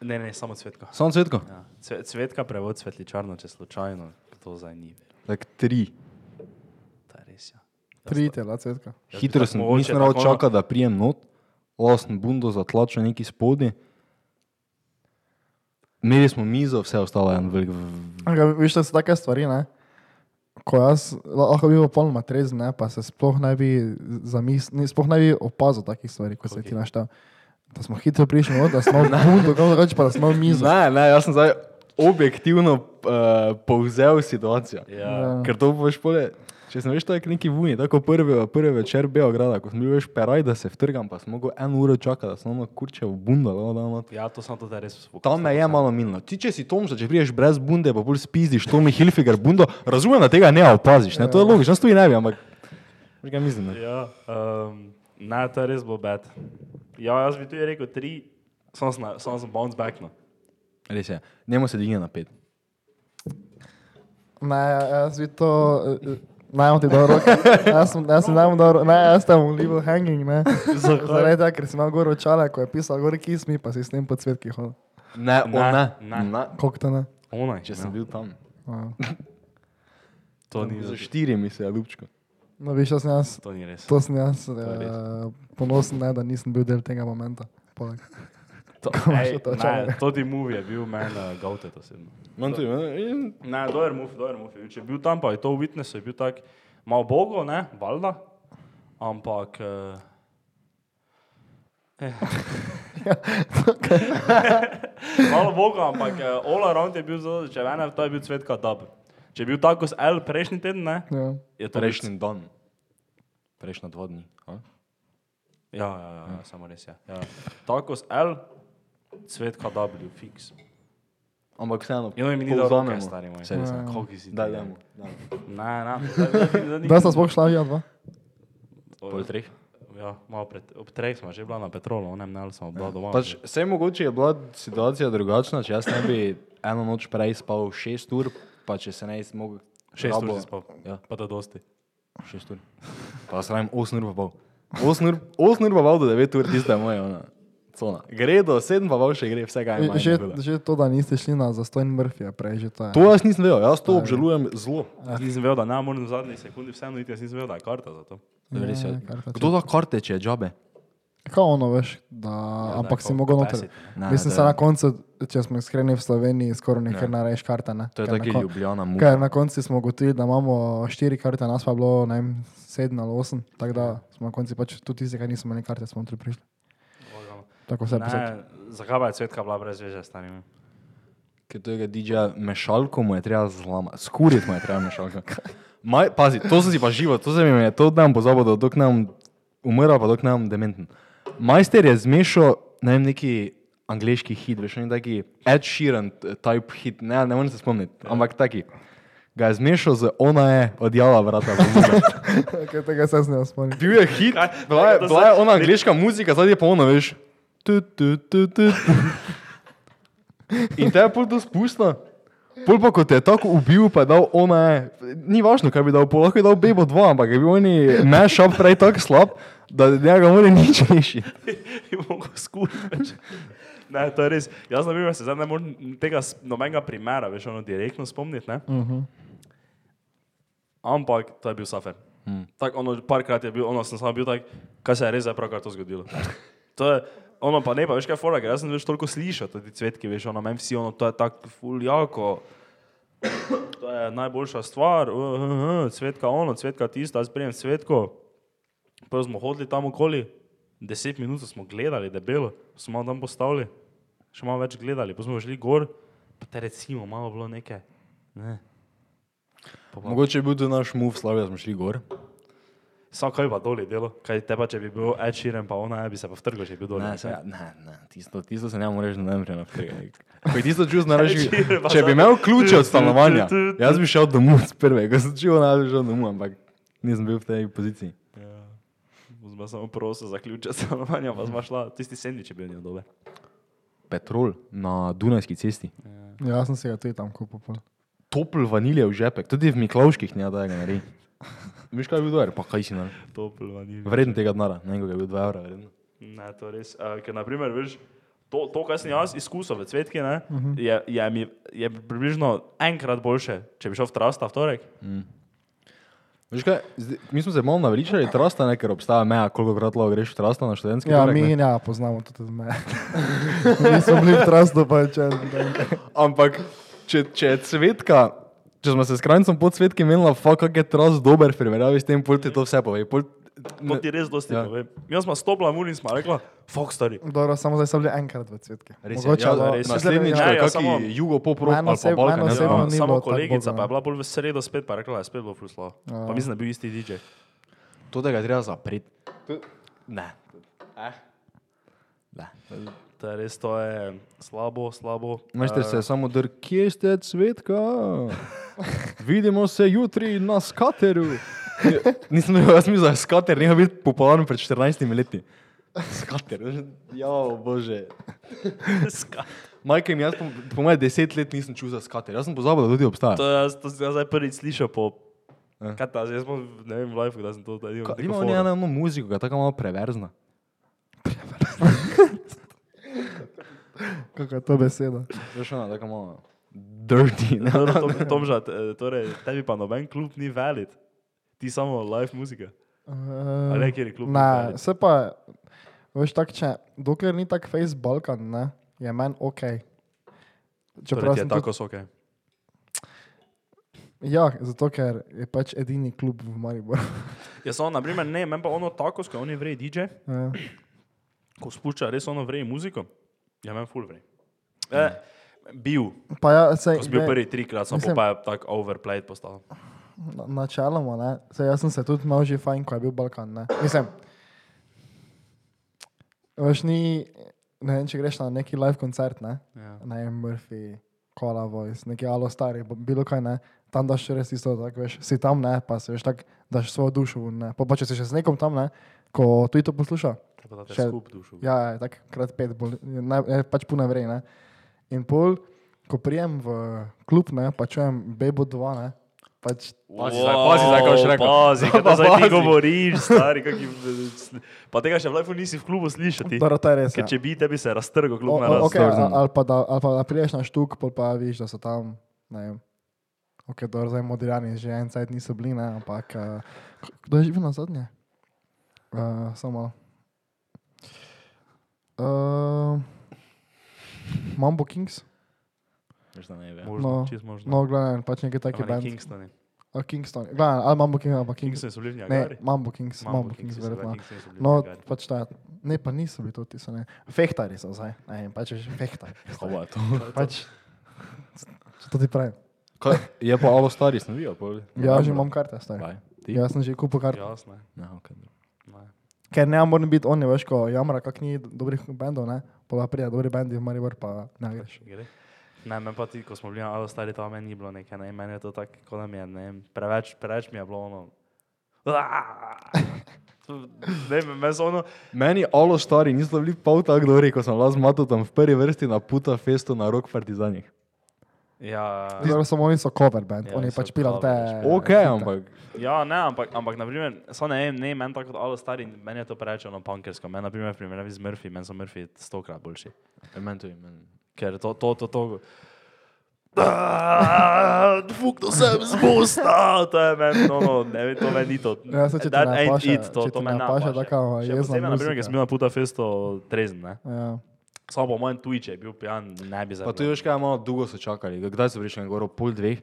Ne, ne, samo cvetko. Samo cvetko? Ja. Cve- Cvetka prevod svetličarno, če slučajno, to zdaj ni. Tak tri. Je res, ja. Tri tela, cvetka. Bi Hitro sem, mogoče nisem rad tako ono- čakal, da prijem not, osem bundo zatlačil neki spodi. Imeli smo mizo, vse ostalo je en velik. Ampak, Veš, to so take stvari, ne? Ko jaz lahko bi bil popolnoma trezen, ne, pa se sploh ne bi zamislil, sploh ne bi opazil takih stvari, kot se ti naštel. Da smo hitro prišli, no, da smo bundo, kako reči, pa da smo mizo. Ne, ne, jaz sem zdaj objektivno uh, povzel situacijo. Ja. Ja. Ker to boš pole. Če sem veš, to je neki vuni, tako prvi, prvi večer Beograda, ko sem bil veš peraj, da se vtrgam, pa sem mogel eno uro čakati, da sem ono kurče v bunda, da da not. Ja, to sem to res fokusirao. Tam me je malo minilo. Ti, če si Tomša, če priješ brez bunde, pa bolj spizdiš Tomi Hilfiger bundo, razumem, da tega ne opaziš, ne? to je logično, jaz tu ne bi, ampak. Kaj mislim, ne? Ja, um, ne, to je res bilo bed. Ja, jaz bi tudi rekel tri, samo sem, samo sem bounce back. No. Res je, njemu se dvigne na pet. Ne, jaz bi to, eh, naj imam ti dobro roke. <laughs> Jaz sem, jaz sem najmo dobro, ne, jaz sem v level hanging, ne. Zaradi tega, ker si imel gor očala, ko je pisal gor kiss mi, pa si s tem po cvetki hodil. Ne, Ne, on ne. ne. Koliko to ne? Onaj, Če sem bil tam. Ja. to ni, Za štirimi se je ljubčko. No, veš, jaz sem jaz, to ni res. to sem jaz je res. uh, ponosen, ne, da nisem bil del tega momenta. Poleg. To, ej, ne, to ti movie je bil meni uh, gautet osebno. Imam tudi, ne? Ne, dober move, dober move. Če je bil tam, pa je to v Witnessu, je bil tak malo bogo, ne, valjda, ampak... Uh, <laughs> Malo boga, ampak uh, all around je bil zelo, če ene, to je bil cvetka dub. Če je bil tako s L prejšnji teden, ne, Ja. je to Prejšnji dan. Prejšnja dva dni. a? Ja, ja, ja, ja, samo res je. Ja. Tako s L, cvetka W, fix. Ampak vseeno. In on mi ni dal roke, stari moj. Res, Ja. ja. Koliko si ti? Daj, dajmo. Ne, ne. Da sta sploh šla ja dva. Pol treh. Ja, malo pred, ob treh smo že bila na petrolu, onem ne, ali smo bila doma. Pač, vse mogoče je bila situacija drugačna, če jaz ne bi eno noč prej spal 6 ur, pa če se ne bi mogel. Šest ur rabo- si spal. Ja, Pa to dosti. 6 ur. Pa se pravim 8 ur pa pol. 8 ur, 8 ur pa pol do 9 ur, tiste moje. Ona. Cona. Gre do 7, pa še gre, vse kaj ima. Že, že to, da niste šli na zastojn Murphyja prej, že to je. To jaz nisem vedel, jaz to obžalujem zelo. Nisem vedel, da ne morem v zadnji sekundi vseeno iti, jaz nisem vedel, da je karta za to. Je. Ja, karta, Kdo da karte, če je džabe? Kao ono, veš, da, Ja, ampak da si mogel noter. ne. Mislim, da- na koncu, če smo iskreni v Sloveniji, skoraj nekaj Ne. narediš karte. Ne? To je kon- ljubljena muka. Ker na koncu smo ugotovili, da imamo štiri karte, nas pa je bilo, ne vem, sedem ali osem, tako da smo na koncu pač tudi tisti, ki nismo imeli karte, smo prišli. Tako se je pisalo. Ne, zakaj pa je cvetka bila brez veže, starim? Ker tega DJ mešalko mu je treba zlamati, skuriti mu je treba mešalko. Maj, pazi, to sem si pa živo, to se mi je, to nam pozabil, da dok nam umrl, pa dok nam dementen. Majster je zmešal, ne vem, neki angliški hit, veš, ne taki Ed Sheeran type hit, ne, ne morem se spomniti, ampak taki. Ga je zmešal z ona je odjala vrata. <laughs> Okay, tega se ne spomnim. Bil je hit, Kaj? bila je, To bila je ona angliška muzika, zdaj je pa ono, veš. Tu, tu, tu, tu. In te je pol to spustno. Pol pa ko te je tako ubil, pa je dal ona je. Ni važno, kaj bi dal, pol lahko je dal Bebo 2, ampak je bil oni mashup prej tako slab, da njega mora nič rešiti. Ne, to je res. Jaz, na primer, se zdaj ne morem tega nobenega primera, veš, ono direktno spomniti, ne? Uh -huh. Ampak to je bil safer. Hmm. Tako, ono, parkrat je bil, ono, sem samo bil tak, kaj se je res zdaj pravkar to zgodilo. To je, ono pa ne, pa veš kaj fora, ker jaz sem več toliko slišal, tudi cvetki, veš, ono, meni vsi, ono, to je tako fuljako. To je najboljša stvar, uh, uh, uh, cvetka ono, cvetka tisto, jaz prijem cvetko. Prvo smo hodili tam okoli, deset minut smo gledali, debelo, smo malo tam postavili, še malo več gledali, pa smo šli gor, pa te recimo malo bilo nekaj. Ne. Pa pa- Mogoče je bil to naš move, slavja smo šli gor. Sam kaj pa doli delo, kaj te pa če bi bil Ed Sheeran pa ona, bi se pa vtrgal, če bi bil doli. Ne, se, ne, ne, tisto, tisto se ne moreš na nemre naprej. Ko je tisto znaš, <laughs> Če pa če bi imel ključe od stanovanja, jaz bi šel domov s prve, ko sem čutil, da bi šel domov, ampak nisem bil v tej poziciji. Ja. Zma samo prosil za ključe stanovanja, pa smo šla, tisti sendvič je bil njel dober. Petrol na Dunajski cesti. Ja, sem si ga tudi tam kupil. Topl vaniljev žepek, tudi v Miklavških ne da ga naredi. <laughs> Veš kaj je bil dober, pa kaj si naredil? Topel vanilj. Vreden tega denara, nekaj je bil 2 evra vreden. Ne, to je res. Uh, ker, naprimer, veš, to, to, kar sem jaz izkusil v cvetki, ne, uh Mhm. -huh. je, je, mi, je približno enkrat boljše, če bi šel v Trasta v torek. Veš kaj, zdaj, mi smo se malo naveličali trasta, ne, ker obstaja meja, koliko krat lahko greš v trasta na študentski Ja, torek, mi ne. ne poznamo tudi me. Nismo <laughs> bili v trastu, pa če. Ampak, če, če je cvetka, če smo se s krajcem pod cvetki menili, fuck, kak je tras dober, primerjavi s tem, pol ti to vse pove. Pol, To ti res dosti Ja. ja. pove. Jaz smo stopila v in smo rekla, fok stari. Dobro, samo zdaj so bili enkrat v cvetki. res je, Mogoče ja, bo- res, mislim, naslednjič, ja, ja, ja, ja, samo- jugo pop Meni ali pa Balkan, ni samo bilo kolegica bolj, pa je bila bolj v sredo spet, pa rekla, da je spet bilo fluslo. Ja. Pa mislim, da je bil isti DJ. To tega je treba zapreti. Ne. Eh. Ne. To je res, to je slabo, slabo. Eh, se je samo dr, kje ste cvetka? <laughs> Vidimo se jutri na skateru. Nisem bil, jaz mislim, da je skater nehal biti popularen pred 14 leti. Skater, ja, bože. <laughs> ska- Majke mi, jaz po, po mojem deset let nisem čutil za skater. Jaz sem pozabil, da tudi obstaja. To jaz, to sem jaz zdaj prvič slišal po... Ja. Kaj ta, jaz sem, ne vem, v live, da sem to imel. Neko Ima oni eno muziko, ki je tako malo preverzna. <laughs> Kako je to beseda? Veš, ona tako malo dirty. Ne? Dobro, Tom, Tomža, eh, torej, tebi pa noben klub ni valid. Ti samo live muzika. Uh, Ali kjer je klub? Ne, se pa, veš tak, če, dokler ni tak face Balkan, ne, je meni ok. Čeprav Čeprav je tako tudi, soke. ja, zato ker je pač edini klub v Mariboru. Jaz sem, na primer, ne, meni pa ono tako, ko oni vrej DJ, Ja. Ko spušča res ono vrej muziko, ja, meni full vrej. Eh, bil, Pa ja, sej, ko sem bil ne, prvi trikrat, sem mislim- pa tako overplayed postal. na- Načeloma, ne, sej jaz sem se tudi imel že fajn, ko je bil Balkan, ne. Mislim, veš ni, ne vem, če greš na neki live koncert, ne, Ja. ne vem, Murphy, Kola Voice, neki Alo Stari, bilo kaj, ne, tam daš res isto, tako veš, si tam, ne, pa se veš tako, daš svojo dušo, ne, pa, pa če si še z nekom tam, ne, ko tudi to posluša, Še- skup dušu. ja, ja, tako krat pet, bolj, ne, pač puno vrej, ne, in pol, ko prijem v klub, ne, pa čujem Bebo 2, ne, Pač, Pazi zdaj, pazi zdaj, kaj boš rekel. Pazi, kaj <laughs> Pa zdaj ti govoriš, stari, kaki... Pa tega še v life nisi v klubu slišati. dobro, to je res. Ker Ja. če bi, tebi se raztrgal O, klub na o, raz. okay, a- ali pa da, ali pa da priješ na štuk, pol pa vidiš, da so tam, ne vem. Ok, dobro, zdaj modrijani že en cajt niso bili, ne, ampak uh, kdo je živel na zadnje? Uh, samo. Uh, Mambo Kings? Veš, da ne vem. Možno, No, čist možno. No, gledaj, pač nekaj Ampak ne. Kingstoni. A Kingston, gledaj, ali Mambo Kings, ali pa Kings. Kingston so bili v Ne, Niagari. Mambo Kings, Mambo Kings, so bili, verjetno. No, pač ta, ne, pa niso bili to, ti so ne. Fehtari so zdaj, ne pač že fehtari. Hvala, to. Pač, to ti pravim. Kaj, je pa alo stari snovijo, pol. Ja, že imam karte, stari. Kaj? Ti? Jaz sem že kupil karte. Jasno. Ne, okay. Ker ne moram biti oni, veš, ko jamra, kak ni dobrih bendov, ne. Pola prija, dobri bendi v Maribor, pa ne greš. Gre. Ne, meni pa ti, ko smo bili na Alo stari, tam meni ni bilo nekaj, ne, meni je to tako, kot da mi je, ne, preveč, preveč mi je bilo ono. <laughs> Ne, me so ono, Meni alo stari niso bili pol tako dobri, ko sem lahko z Matotom v prvi vrsti na puta festu na rock partizanih. Ja, Zdaj samo oni so cover band, Ja, oni pač pilajo te. Ok, hite. ampak ja, ne, ampak, ampak naprimer, so ne, vem, ne, meni tako kot Alo stari, meni je to preveč ono punkersko, meni naprimer v primerjavi z Murphy, meni so Murphy stokrat boljši. meni to je meni. Ker to, to, to, to. <laughs> Fuk, to sem zbusta, to je meni, no, no, ne vem, to meni ni to. Ja, če ti That ne ain't paše- it, to, če to ti meni ne ne paše paše. taka Še jezna posebej, naprimer, ker muzika. sem bil na puta festo trezen, ne. Ja. Samo po mojem tuji, če je bil pijan, ne bi Pa zabil. tu je še kaj malo dolgo so čakali. Kdaj so prišli, gor pol dveh?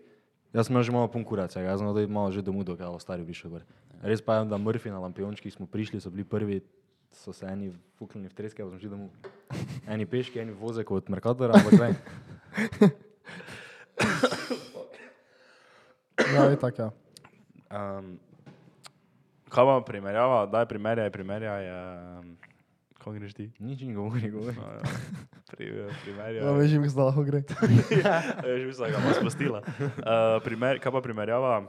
Jaz sem že malo pun kurac, jaz sem zdaj malo že domov, dokaj alo stari prišel gor. Res pa je, da Murphy na lampiončkih smo prišli, so bili prvi, so se eni fuknili v treske, pa smo šli domov. Eni peški, eni vozek od Mercatora, ampak zdaj. <coughs> Ja, je tako, ja. Um, kaj pa primerjava, daj primerjaj, primerjaj, um, kako greš ti? Nič ni govori, govori. No, ja. Pri, primerjaj. Ja, veš, jim se lahko gre. <laughs> Ja, že mislim, da ga bom spustila. Uh, primer, kaj pa primerjava?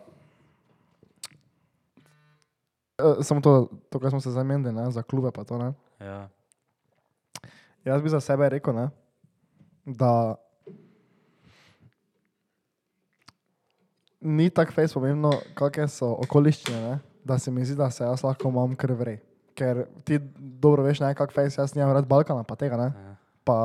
Uh, samo to, to, kar smo se zamenjali, ne, za klube pa to, ne. Ja. Jaz bi za sebe rekel, ne, da ni tako fejs pomembno, kakšne so okoliščine, ne, da se mi zdi, da se jaz lahko imam kar vrej. Ker ti dobro veš, ne, kak fejs, jaz nimam rad Balkana, pa tega, ne. Ja. Pa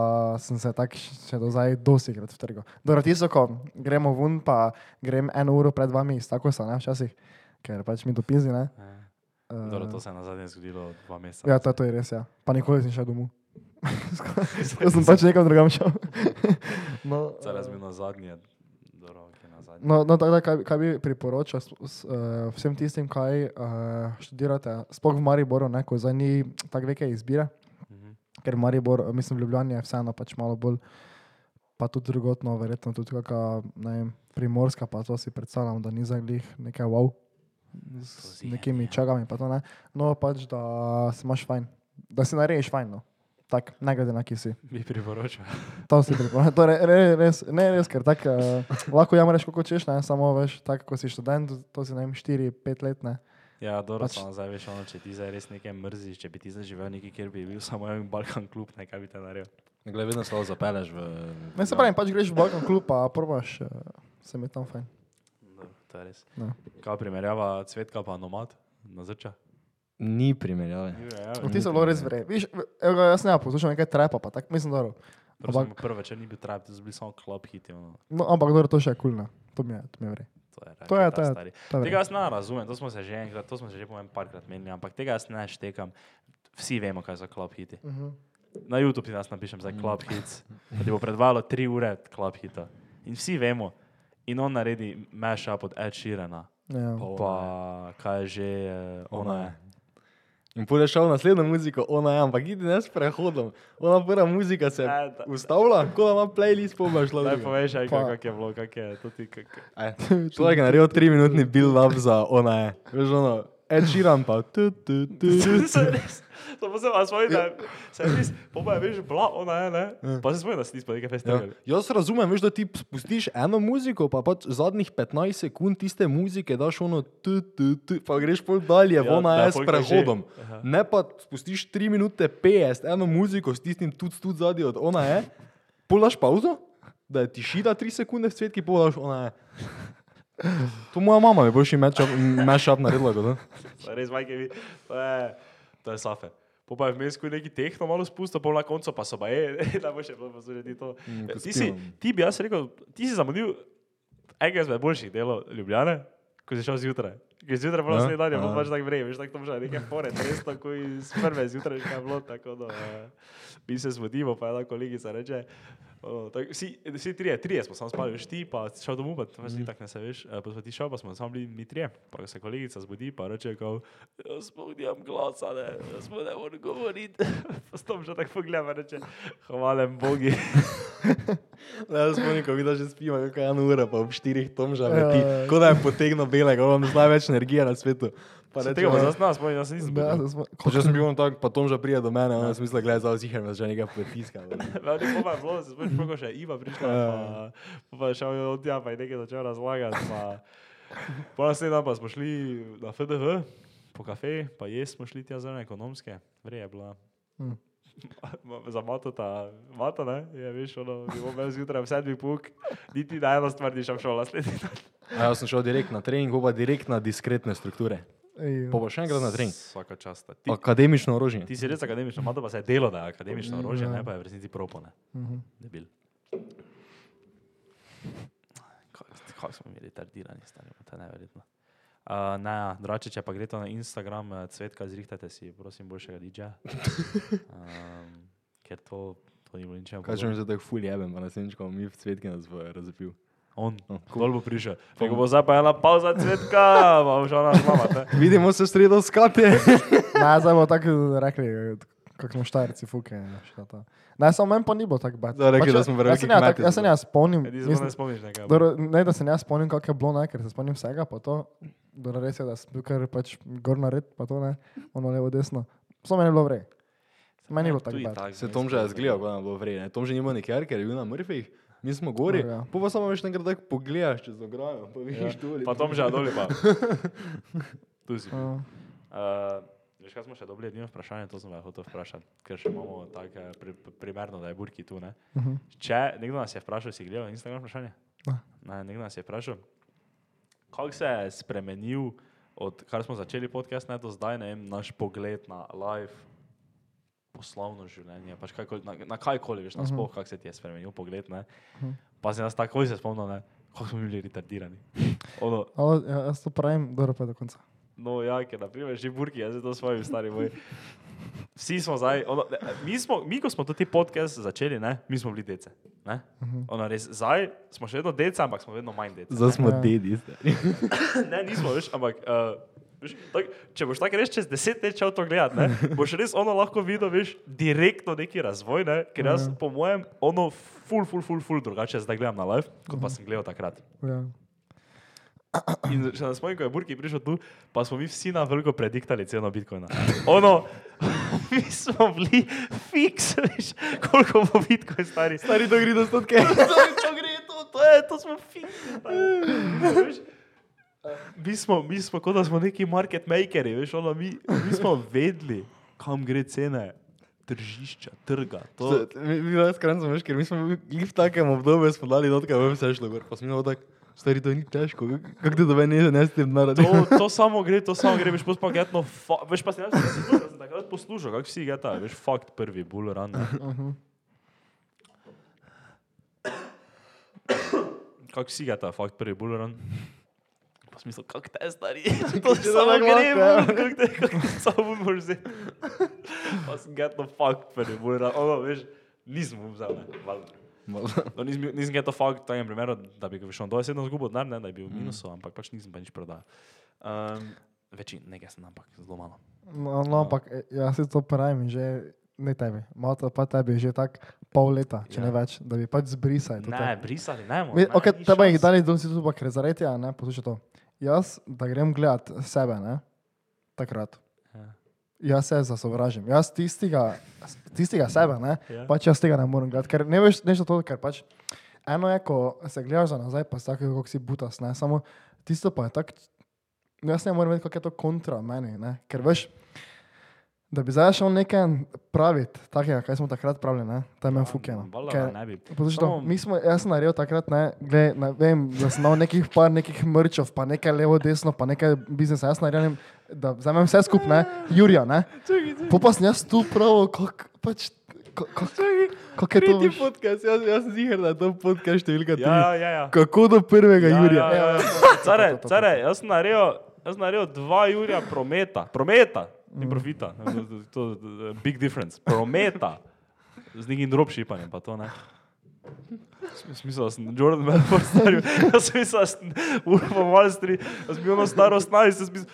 sem se tako še do zdaj dosti krat vtrgal. Dobro, tisto, ko gremo ven, pa grem eno uro pred vami iz tako ne, včasih, ker pač mi dopizi, ne. Ja. Uh, Dobro, to se je na zadnje zgodilo dva meseca. Ja, to, to je res, ja. Pa nikoli nisem šel domov. <laughs> Jaz sem pač nekam drugam šel. <laughs> no, Zdaj. Dobro, okay, na zadnje. No, no tako da, kaj, kaj bi priporočal s, s, uh, vsem tistim, kaj uh, študirate, sploh v Mariboru, ne, ko zdaj ni tako velike izbire, Mhm. ker Maribor, mislim, v Ljubljani je vseeno pač malo bolj, pa tudi drugotno, verjetno tudi kakšna, ne vem, primorska, pa to si predstavljam, da ni za njih nekaj wow, Skozi nekimi čagami, pa to ne. No, pač, da si imaš fajn, da si narediš fajn, no. Tak, ne glede na ki si. Bi priporočal. To si priporočam. To je re, res, ne res, ker tako uh, lahko jamreš, kako češ, ne, samo veš, tako ko si študent, to si ne vem, 4-5 let, ne. Ja, dobro, Pač- samo zdaj veš, ono, če ti zdaj res nekaj mrziš, če bi ti zdaj živel nekje, kjer bi bil samo en Balkan klub, ne, kaj bi te naredil. Glede, vedno se lahko zapeleš v... Ne se pravim, pač greš v Balkan klub, pa probaš, uh, se mi tam fajn. Dobro, to je res. No. Kaj primerjava cvetka pa nomad na zrča? Ni primerjave. Ti so bilo res vre. Viš, evo jaz ne poslušam nekaj trepa, pa tako mislim, da Ampak Ampak- prvo večer ni bil trap, to so bili samo klub hiti. Ono. no, ampak dobro, to še je kulno. To mi je, to mi je vre. To je, To je, to je, stari. to je Tega jaz ne razumem, to smo se že enkrat, to smo se že povem parkrat menili, ampak tega jaz ne štekam. Vsi vemo, kaj so klub hiti. Uh -huh. Na YouTube ti nas napišem za klub hits, da ti bo predvalo tri ure klub hita. In vsi vemo. In on naredi mashup od Ed Sheerana. Ja. Pa- kaj je že, ona je. In pole šel naslednjo muziko, ona je, ampak idi ne s prehodom. Ona prva muzika se Ne, da- ustavlja, kot da ima playlist, pa šla. Daj poveš, kak je bilo, kak je to ti. Kak... Človek je naredil 3 minutni build-up za ona je. Veš ono, Ed Sheeran pa tu, tu, tu, tu. <laughs> To pa se vas spomnim, da se res, po mojem, veš, bila ona je, ne? Pa se spomnim, da si nismo nekaj Ja. festivala. Jaz razumem, veš, da ti spustiš eno muziko, pa pač zadnjih 15 sekund tiste muzike daš ono, tu, tu, tu, pa greš pol dalje, Ja, ja, ona je s prehodom. Ne pa spustiš 3 minute 50, eno muziko s tistim tudi tudi zadnji od ona je, pol daš pauzo, da je tišina 3 sekunde v cvetki, pol daš ona je. To moja mama bi boljši matchup naredila, je res majke vi. To je, to je safe. Po pa je vmes, ko je neki tehno malo spustil, pol na koncu pa so <laughs> pa je, da bo še bilo posuditi to. Mm, ko Ti si, ti bi jaz rekel, ti si zamudil enega izmed boljših delov Ljubljane, ko si šel zjutraj. Ker zjutraj bilo naslednji dan, je ja. pač tako vrej, veš, tako to že nekaj fore, res tako iz prve zjutraj je bilo, tako da eh, mi se zbudimo, pa ena kolegica reče, o, tak, vsi, vsi trije, trije smo samo spali, veš ti, pa šel domov, pa Mhm. mm. tako ne se veš, eh, pa smo ti šel, pa smo samo bili mi trije, pa se kolegica zbudi, pa reče, kao, jaz sploh nimam glasa, ne, jaz ne morem govoriti, <laughs> pa s tom že tako pogleda, pa reče, hvala Bogi. <laughs> <laughs> Ja, spomnim, ko vidiš, že spimo, kako je ena ura, pa ob štirih tomža Ja, leti. ja, ja. Kot da je potegnil belega, imam največ energije na svetu. Pa Se reče, tega pa "Ja." zdaj nas, spomnim, jaz se nisem Ja, zbudil. zdaj smo- Pa če sem bil on tak, pa Tomža prije do mene, ona smisla, gledaj, za ozihar me že nekaj pritiska. <laughs> Ja, ne pa je bilo, se spomniš, kako še Iva prišla, Ja. pa, pa, pa je šel od tja, pa je nekaj začel razlagati. Pa, pa naslednji dan pa smo šli na FDV, po kafe, pa jes smo šli tja zelo ekonomske, vrej je bila. Hm. Za mato ta, mato ne, je veš, ono, bi imel zjutraj v sedmi puk, niti na eno stvar nisem šel naslednji dan. A jaz sem šel direkt na trening, pa direkt na diskretne strukture. Pa bo še enkrat na trening. Vsaka čast. Ti, Akademično orožje. ti si res akademično, mato pa se je delo, da je akademično orožje, Ja. ne pa je v resnici propone. mhm. Debil. Kako kak smo mi retardirani, stari, to je neverjetno. Uh, ne, ja, drugače, če pa greste na Instagram, eh, cvetka, zrihtajte si, prosim, boljšega DJ-ja. <laughs> Um, ker to, to ni bilo ničem. Kaj če mi se tako ful jebem, pa naslednjič, ko mi v cvetki nas bo razpil. On, No, dol bo prišel. Ko bo zdaj pa ena pauza cvetka, pa bo šel na slama. Vidimo se sredo skate. <laughs> Ne, zdaj bomo tako rekli, kako smo štajerci, fuke. Ne, samo meni pa ni bilo tako bad. Da, rekli, da smo jaz veliki se ne, tak- kmetje Jaz se ne spomnim. Ti se ne spomniš nekaj. Dobro, ne, da se ne spomnim, kako je bilo, ne, ker se spomnim vsega, pa to, dobro, res je, da sem bil kar pač gor na red, pa to ne, ono levo, desno. Samo meni je bilo vrej. Meni je bilo tako bad. Se Tom že zgledal, kot da bo vredno. Tom že nima nikjer, ker je bil na mrtvih. Mi smo gori, No, ja. pa pa samo veš nekaj tako pogledaš čez ograjo, pa vidiš tu ali Pa Tom že je dol pa. <laughs> Tu si. Uh, Uh, veš, kaj smo še dobili edino vprašanje, to sem vas hotel vprašati, ker še imamo tako pri, primerno, da je Burki tu. Ne? uh -huh. Če nekdo nas je vprašal, si gledal Instagram vprašanje? Ne. Ne, nekdo nas je vprašal, kako se je spremenil, od kar smo začeli podcast, ne do zdaj, ne vem, naš pogled na live poslovno življenje, pač kaj, na, na kajkoli, veš, nasploh, kako se ti je spremenil pogled, ne. Pa sem jaz takoj se spomnil, ne, kako smo bili retardirani. <laughs> Ono, Ali, ja, jaz to pravim, dobro pa do konca. No, ja, ker naprimer že burki, jaz to svojim stari moj. Vsi smo zdaj, ono, ne, mi, smo, mi, ko smo to ti podcast začeli, ne, mi smo bili dece. Ne? Ono, res, zdaj smo še vedno dece, ampak smo vedno manj dece. Zdaj smo Ja. dedi. Ne, nismo več, ampak uh, tak, če boš tako res čez deset let šel to gledati, ne, boš res ono lahko videl, veš, direktno neki razvoj, ne, ker jaz po mojem ono ful, ful, ful, ful drugače zdaj gledam na live, kot pa sem gledal takrat. Ja. In še na spomnim, ko je Burki prišel tu, pa smo mi vsi na veliko prediktali ceno Bitcoina. Ono, <laughs> mi smo bili fiks, veš, koliko bo Bitcoin stari. Stari to gre do stotke. <laughs> To, to gre, to, to je, to smo fiks. Veš, Mi smo, mi smo, kot da smo neki market makeri, veš, ono, mi, mi smo <laughs> vedeli, kam gre cene tržišča, trga. To, Mi mi danes kranjamo, veš, ker mi smo bili v takem obdobju, smo dali dotka, vem se šlo gor, pa smo imeli tako, stari to ni težko, kako ti dobe ne, ne s tem to, naredil. <laughs> to samo gre, to samo gre, veš, pa getno, fa, veš, pa sem jaz sem, sem takrat poslušal, kako vsi geta, veš, fakt prvi, bull run. ne. Kako vsi geta, fakt prvi, bull run. Pa smisel, kako te stari, <laughs> to Če samo gre, ja. kako te, kako te samo moraš vzeti. <laughs> Pa sem getno fakt prvi, bull run, ono, veš, nisem mu vzel, ne, valjda. No, nisem, nisem ga to fakt v takem primeru, da bi ga šel dojesedno zgubil denar, ne, da bi bil v minusu, ampak pač nisem pa nič prodal. Um, Večin, nekaj sem, ampak zelo malo. No, no, ampak e, jaz si to pravim, že ne tebi, malo pa tebi že tako pol leta, če Ja. ne več, da bi pač zbrisali. Ne, brisali, ne, Mi, moramo. ok, tebe jih dali dol si tu, ker zaradi tega, ne, poslušaj to. Jaz, da grem gledat sebe, ne, takrat. Ja. Jaz se zasovražim. Jaz tistega, tistega sebe, ne, Ja. pač jaz tega ne morem gledati, ker ne veš, nešto to, ker pač eno je, ko se gledaš za nazaj, pa si tako, kako si butas, ne, samo tisto pa je tako, jaz ne morem vedeti, kako je to kontra meni, ne, ker veš, Da bi zdaj šel nekaj praviti, takega, kaj smo takrat pravili, ne? To je meni Samo- mi smo, jaz sem naredil takrat, ne, gled, ne vem, da sem imel nekih par nekih mrčov, pa nekaj levo, desno, pa nekaj biznisa. Jaz sem naredil, da vzamem vse skupaj, ne, Jurija, ne. Pa sem jaz tu prav, kako pač, kako kak je to. Veš? podcast, jaz, jaz sem ziger, da je to podcast številka tri. Ja, ja, ja. Kako do prvega Ja, Jurija? Ja, ja, ja. Care, care, jaz sem naredil, jaz sem naredil dva Jurija prometa, prometa, Mm. ni profita, to, to, to, big difference, prometa, z nekim dropshipanjem, pa to ne. Sm- Smisel, sem Jordan Belfort staril, jaz <laughs> sem mislil, da sem Urban Wall Street, jaz sem bil ono staro 18, jaz sem mislil,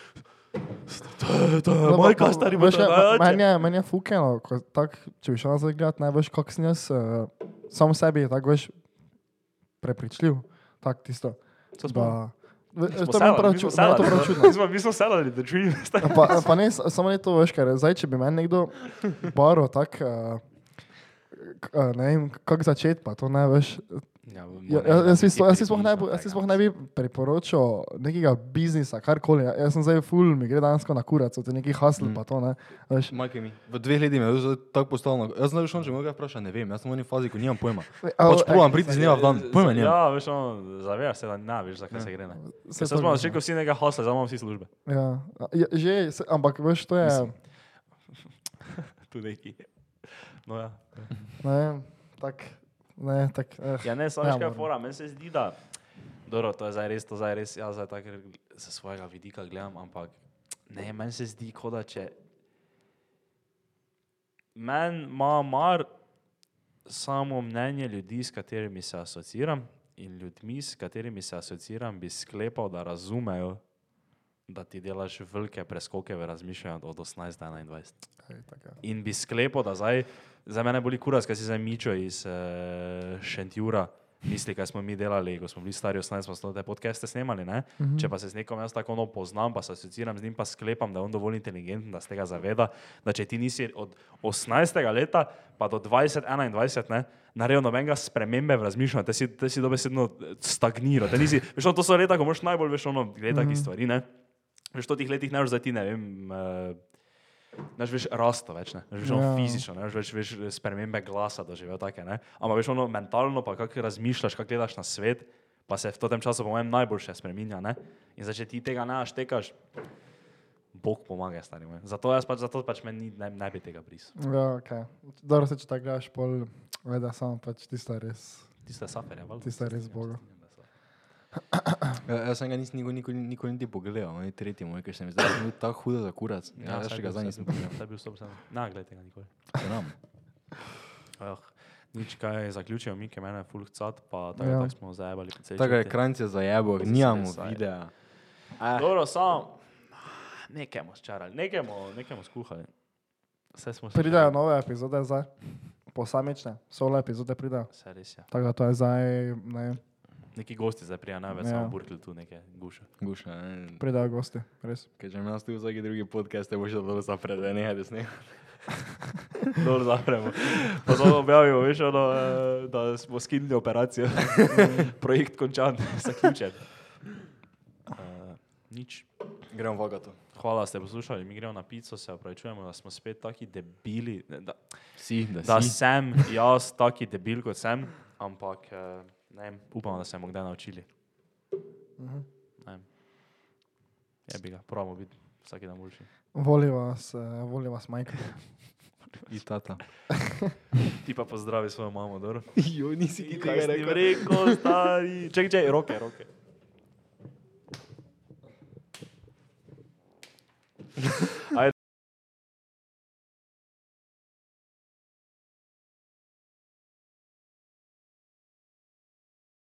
to je, je No, moj kaj stari, je ma- najjače. Meni je, je fukeno, tak, če bi šel nazaj gledat, ne veš, kako sem jaz uh, sam sebi, tako veš, prepričljiv, tako tisto. Da, to je prav je čudno. <laughs> Mi smo, sedali, the dream. Pa, pa ne, samo ne to veš, ker zdaj, če bi meni nekdo baro, tako, uh, vem, kako začeti, pa to ne veš. Ja, Ja, jaz, si sploh- ne, ne bi priporočal nekega biznisa, karkoli. Ja- Jaz sem zdaj full, mi gre dansko na kurac, od nekih hasl, mm. pa to ne. Veš, Majke mi. V dveh letih je tako postavljeno. Jaz ne veš, če me ga vpraša, ne vem, jaz sem v eni fazi, ko nimam pojma. Pač provam priti z dneva v dan, pojma nimam. Ja, veš, ono, zavedaš se, da ne veš, zakaj se gre. Ne. Se smo vem, začeli vsi nekaj hasla, zdaj imamo vsi službe. Ja, ja, že, ampak veš, to je, <laughs> Tu neki. No ja. ne tak, ne, tak, eh. Ja, ne, samo Ja, ja, kaj fora, meni se zdi, da. Dobro, to je zdaj res, to zdaj res, jaz zdaj tako ze svojega vidika gledam, ampak ne, meni se zdi, kot da če. Meni ima mar samo mnenje ljudi, s katerimi se asociiram, in ljudmi, s katerimi se asociiram, bi sklepal, da razumejo, da ti delaš velike preskoke v razmišljanju od 18 do 21. Ej, tak, ja. In bi sklepal, da zdaj, za mene boli kurac, kaj si zdaj mičo iz uh, Šentjura. Misli, kaj smo mi delali, ko smo bili stari 18, smo smo te podcaste snemali. Ne? Mm -hmm. Če pa se z nekom jaz tako ono poznam, pa se asociiram z njim, pa sklepam, da je on dovolj inteligenten, da se tega zaveda, da če ti nisi od 18. leta pa do 20, 21, ne, naredil nobenega spremembe v razmišljanju, te si, te si dobesedno stagniral. Nisi, veš, ono, to so leta, ko moš najbolj veš, ono, gledati mm -hmm. stvari. Ne? Veš, v teh letih ne veš, da ti ne vem. Uh, Naš veš rasto več, ne veš ono Ja. fizično, ne veš veš spremembe glasa doživel take, ne. Ampak veš ono mentalno, pa kako razmišljaš, kako gledaš na svet, pa se v tem času po mojem najboljše spreminja, ne. In zdaj, če ti tega ne naštekaš, Bog pomaga, stari moj. Zato jaz pač, zato pač meni ni- ne, ne bi tega brisal. Ja, ok. Dobro se, če tako gledaš, pol, veda, samo pač tisto je res. Tiste saferje, valjda. Tisto je res Boga. Ja, jaz sem ga nisem nikoli, nikoli, nikoli niti pogledal, on je tretji moj, ker se mi zdaj da je bil tako hudo za kurac. Ja, jaz še ga zdaj nisem pogledal. Zdaj bil sem. Na, gledaj tega nikoli. Znam. Oh, nič kaj zaključijo, mi, ki mene full cat, pa tako Ja. ja. tak smo zajebali. precej Tako je čute. krajce za jebo, To se nimamo res zaje. videa. Dobro, samo nekaj smo sčarali, nekaj smo- skuhali. Vse smo Pridajo nove epizode zdaj, posamične, solo epizode pridajo. Vse res je. Tako da to je zdaj, ne vem, Neki gosti zdaj prija, ne več Ja. samo burkli tu neke guše. Guša, ne. pridajo gosti, res. Ker če imaš tu vsaki drugi podcast, te boš dol zapred, da ne hajde <laughs> sneg. Dol zapremo. Pa samo objavimo, veš, ono, eh, da smo skinili operacijo. <laughs> Projekt končan, <laughs> zaključen. Uh, nič. Gremo vagato. Hvala, da ste poslušali. Mi gremo na pico, se opravičujemo, da smo spet taki debili. Da, Si, da, da si. sem jaz taki debil, kot sem, ampak ne vem, upamo, da se bomo kdaj naučili. Mhm. Ne vem. Je bi ga, pravimo biti vsak dan boljši. Voli vas, uh, voli vas Michael. <laughs> I tata. <laughs> Ti pa pozdravi svojo mamo, dobro? <laughs> Jo, nisi ti Kaj si rekel, stari? Čekaj, čekaj, roke, roke.